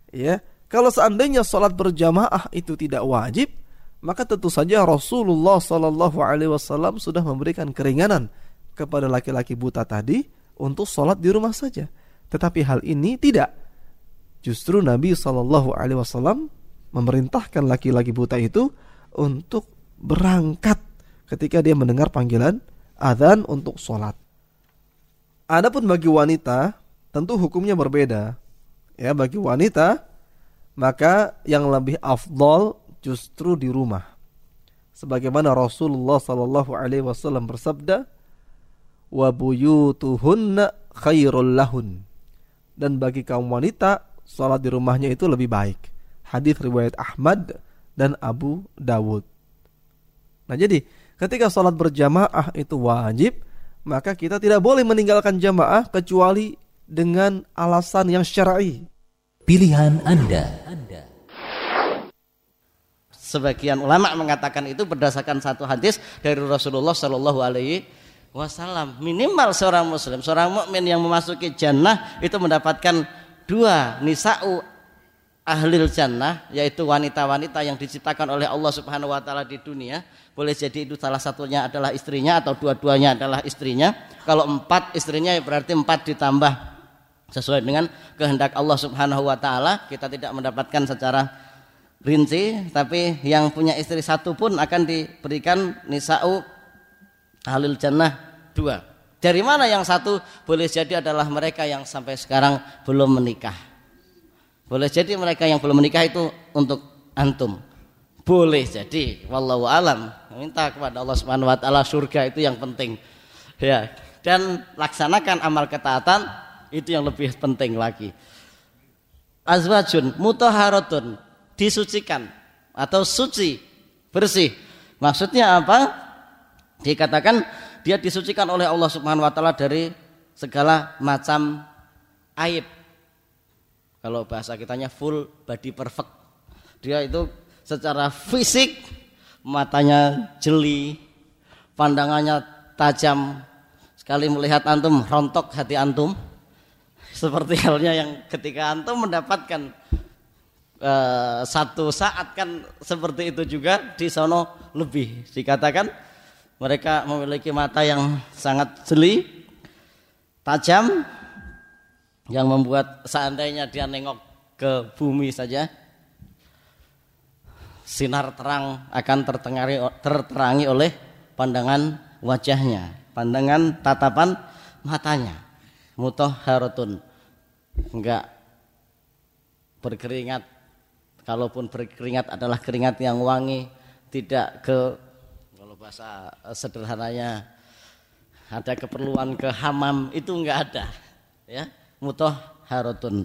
Ya, kalau seandainya sholat berjamaah itu tidak wajib, maka tentu saja Rasulullah Shallallahu Alaihi Wasallam sudah memberikan keringanan kepada laki-laki buta tadi untuk sholat di rumah saja. Tetapi hal ini tidak. Justru Nabi Shallallahu Alaihi Wasallam memerintahkan laki-laki buta itu untuk berangkat ketika dia mendengar panggilan adzan untuk sholat. Adapun bagi wanita tentu hukumnya berbeda. Ya bagi wanita maka yang lebih afdol justru di rumah. Sebagaimana Rasulullah Shallallahu Alaihi Wasallam bersabda, wa buyutuhunna khairul lahun. Dan bagi kaum wanita, salat di rumahnya itu lebih baik. Hadis riwayat Ahmad dan Abu Dawud. Nah jadi ketika salat berjamaah itu wajib, maka kita tidak boleh meninggalkan jamaah kecuali dengan alasan yang syar'i. Pilihan Anda. Sebagian ulama mengatakan itu berdasarkan satu hadis dari Rasulullah Shallallahu Alaihi Wasallam. Minimal seorang Muslim, seorang mukmin yang memasuki jannah itu mendapatkan dua nisa'u ahlil jannah yaitu wanita-wanita yang diciptakan oleh Allah Subhanahu wa taala di dunia. Boleh jadi itu salah satunya adalah istrinya atau dua-duanya adalah istrinya. Kalau empat istrinya ya berarti empat ditambah sesuai dengan kehendak Allah Subhanahu wa taala. Kita tidak mendapatkan secara rinci tapi yang punya istri satu pun akan diberikan nisa'u ahlil jannah dua dari mana yang satu boleh jadi adalah mereka yang sampai sekarang belum menikah boleh jadi mereka yang belum menikah itu untuk antum. Boleh jadi, wallahu alam. Minta kepada Allah Subhanahu wa taala surga itu yang penting. Ya, dan laksanakan amal ketaatan itu yang lebih penting lagi. Azwajun mutahharatun disucikan atau suci, bersih. Maksudnya apa? Dikatakan dia disucikan oleh Allah Subhanahu wa taala dari segala macam aib kalau bahasa kitanya full body perfect. Dia itu secara fisik matanya jeli, pandangannya tajam. Sekali melihat antum rontok hati antum. Seperti halnya yang ketika antum mendapatkan uh, satu saat kan seperti itu juga di sono lebih dikatakan mereka memiliki mata yang sangat jeli, tajam, yang membuat seandainya dia nengok ke bumi saja sinar terang akan tertengari, terterangi oleh pandangan wajahnya, pandangan tatapan matanya. Mutahharatun. Enggak berkeringat. Kalaupun berkeringat adalah keringat yang wangi, tidak ke bahasa sederhananya ada keperluan ke hamam itu enggak ada, ya mutahharatun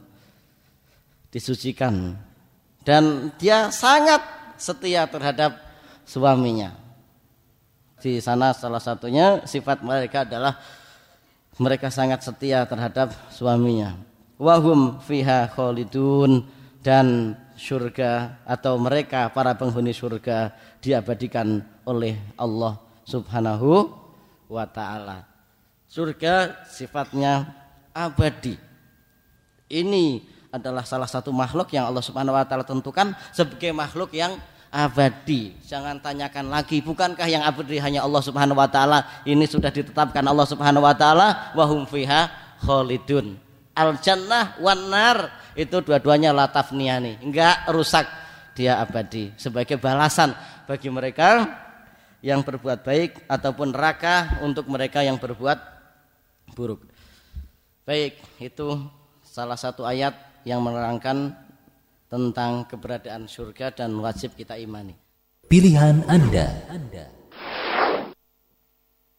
disucikan dan dia sangat setia terhadap suaminya. Di sana salah satunya sifat mereka adalah mereka sangat setia terhadap suaminya. Wahum fiha khalidun dan surga atau mereka para penghuni surga diabadikan oleh Allah Subhanahu wa taala. Surga sifatnya abadi. Ini adalah salah satu makhluk yang Allah Subhanahu wa taala tentukan sebagai makhluk yang abadi. Jangan tanyakan lagi, bukankah yang abadi hanya Allah Subhanahu wa taala? Ini sudah ditetapkan Allah Subhanahu wa taala wa hum fiha khalidun. Al jannah wan nar itu dua-duanya latafniani, enggak rusak, dia abadi sebagai balasan bagi mereka yang berbuat baik ataupun neraka untuk mereka yang berbuat buruk. Baik, itu salah satu ayat yang menerangkan tentang keberadaan surga dan wajib kita imani. Pilihan Anda.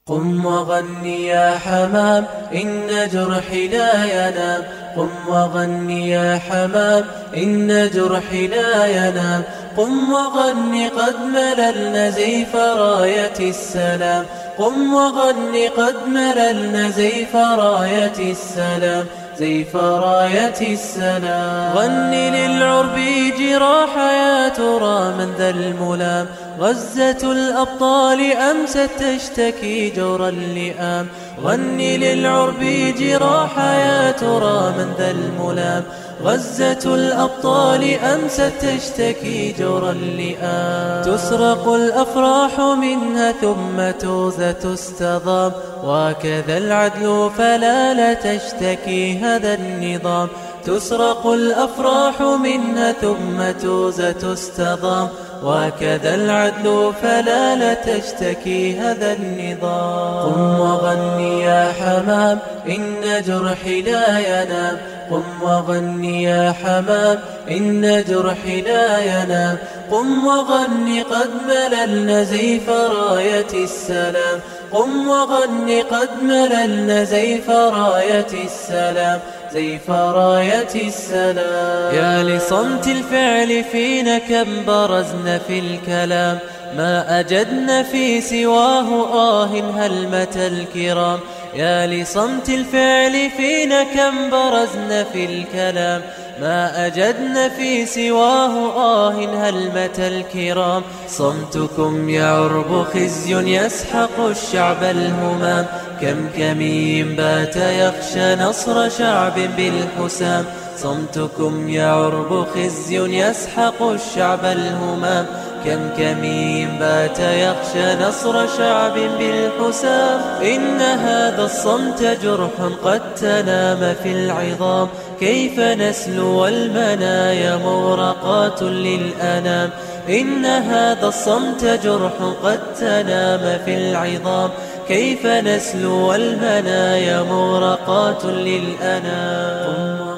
قم وغني يا حمام إن جرحي لا ينام قم وغني يا حمام إن جرحي لا ينام قم وغني قد مللنا زيف راية السلام. قم وغني قد مللنا زيف راية السلام. زيف راية السلام. غني للعرب جراح يا ترى من ذا الملام. غزة الأبطال أمست تشتكي جور اللئام غني للعرب جراح يا ترى من ذا الملام. غزة الأبطال أمست تشتكي جور اللئام تسرق الأفراح منها ثم توزة تستضام. وكذا العدل فلا لا تشتكي هذا النظام. تسرق الأفراح منها ثم توزة تستضام. وكذا العدل فلا لا تشتكي هذا النظام. قم وغني يا حمام إن جرحي لا ينام. قم وغني يا حمام إن جرحي لا ينام. قم وغني قد مللنا زيف راية السلام. قم وغني قد مللنا زيف راية السلام. زيف راية السلام. يا لصمت الفعل فينا كم برزنا في الكلام. ما أجدنا في سواه آه هلمة الكرام. يا لصمت الفعل فينا كم برزن في الكلام ما أجدن في سواه آه هلمة الكرام صمتكم يعرب خزي يسحق الشعب الهمام كم كمي بات يخشى نصر شعب بالحسام صمتكم يعرب خزي يسحق الشعب الهمام كم كمين بات يخشى نصر شعب بالحسام. إن هذا الصمت جرح قد تنام في العظام. كيف نسلو والمنايا مورقات للأنام. إن هذا الصمت جرح قد تنام في العظام. كيف نسلو والمنايا مورقات للأنام.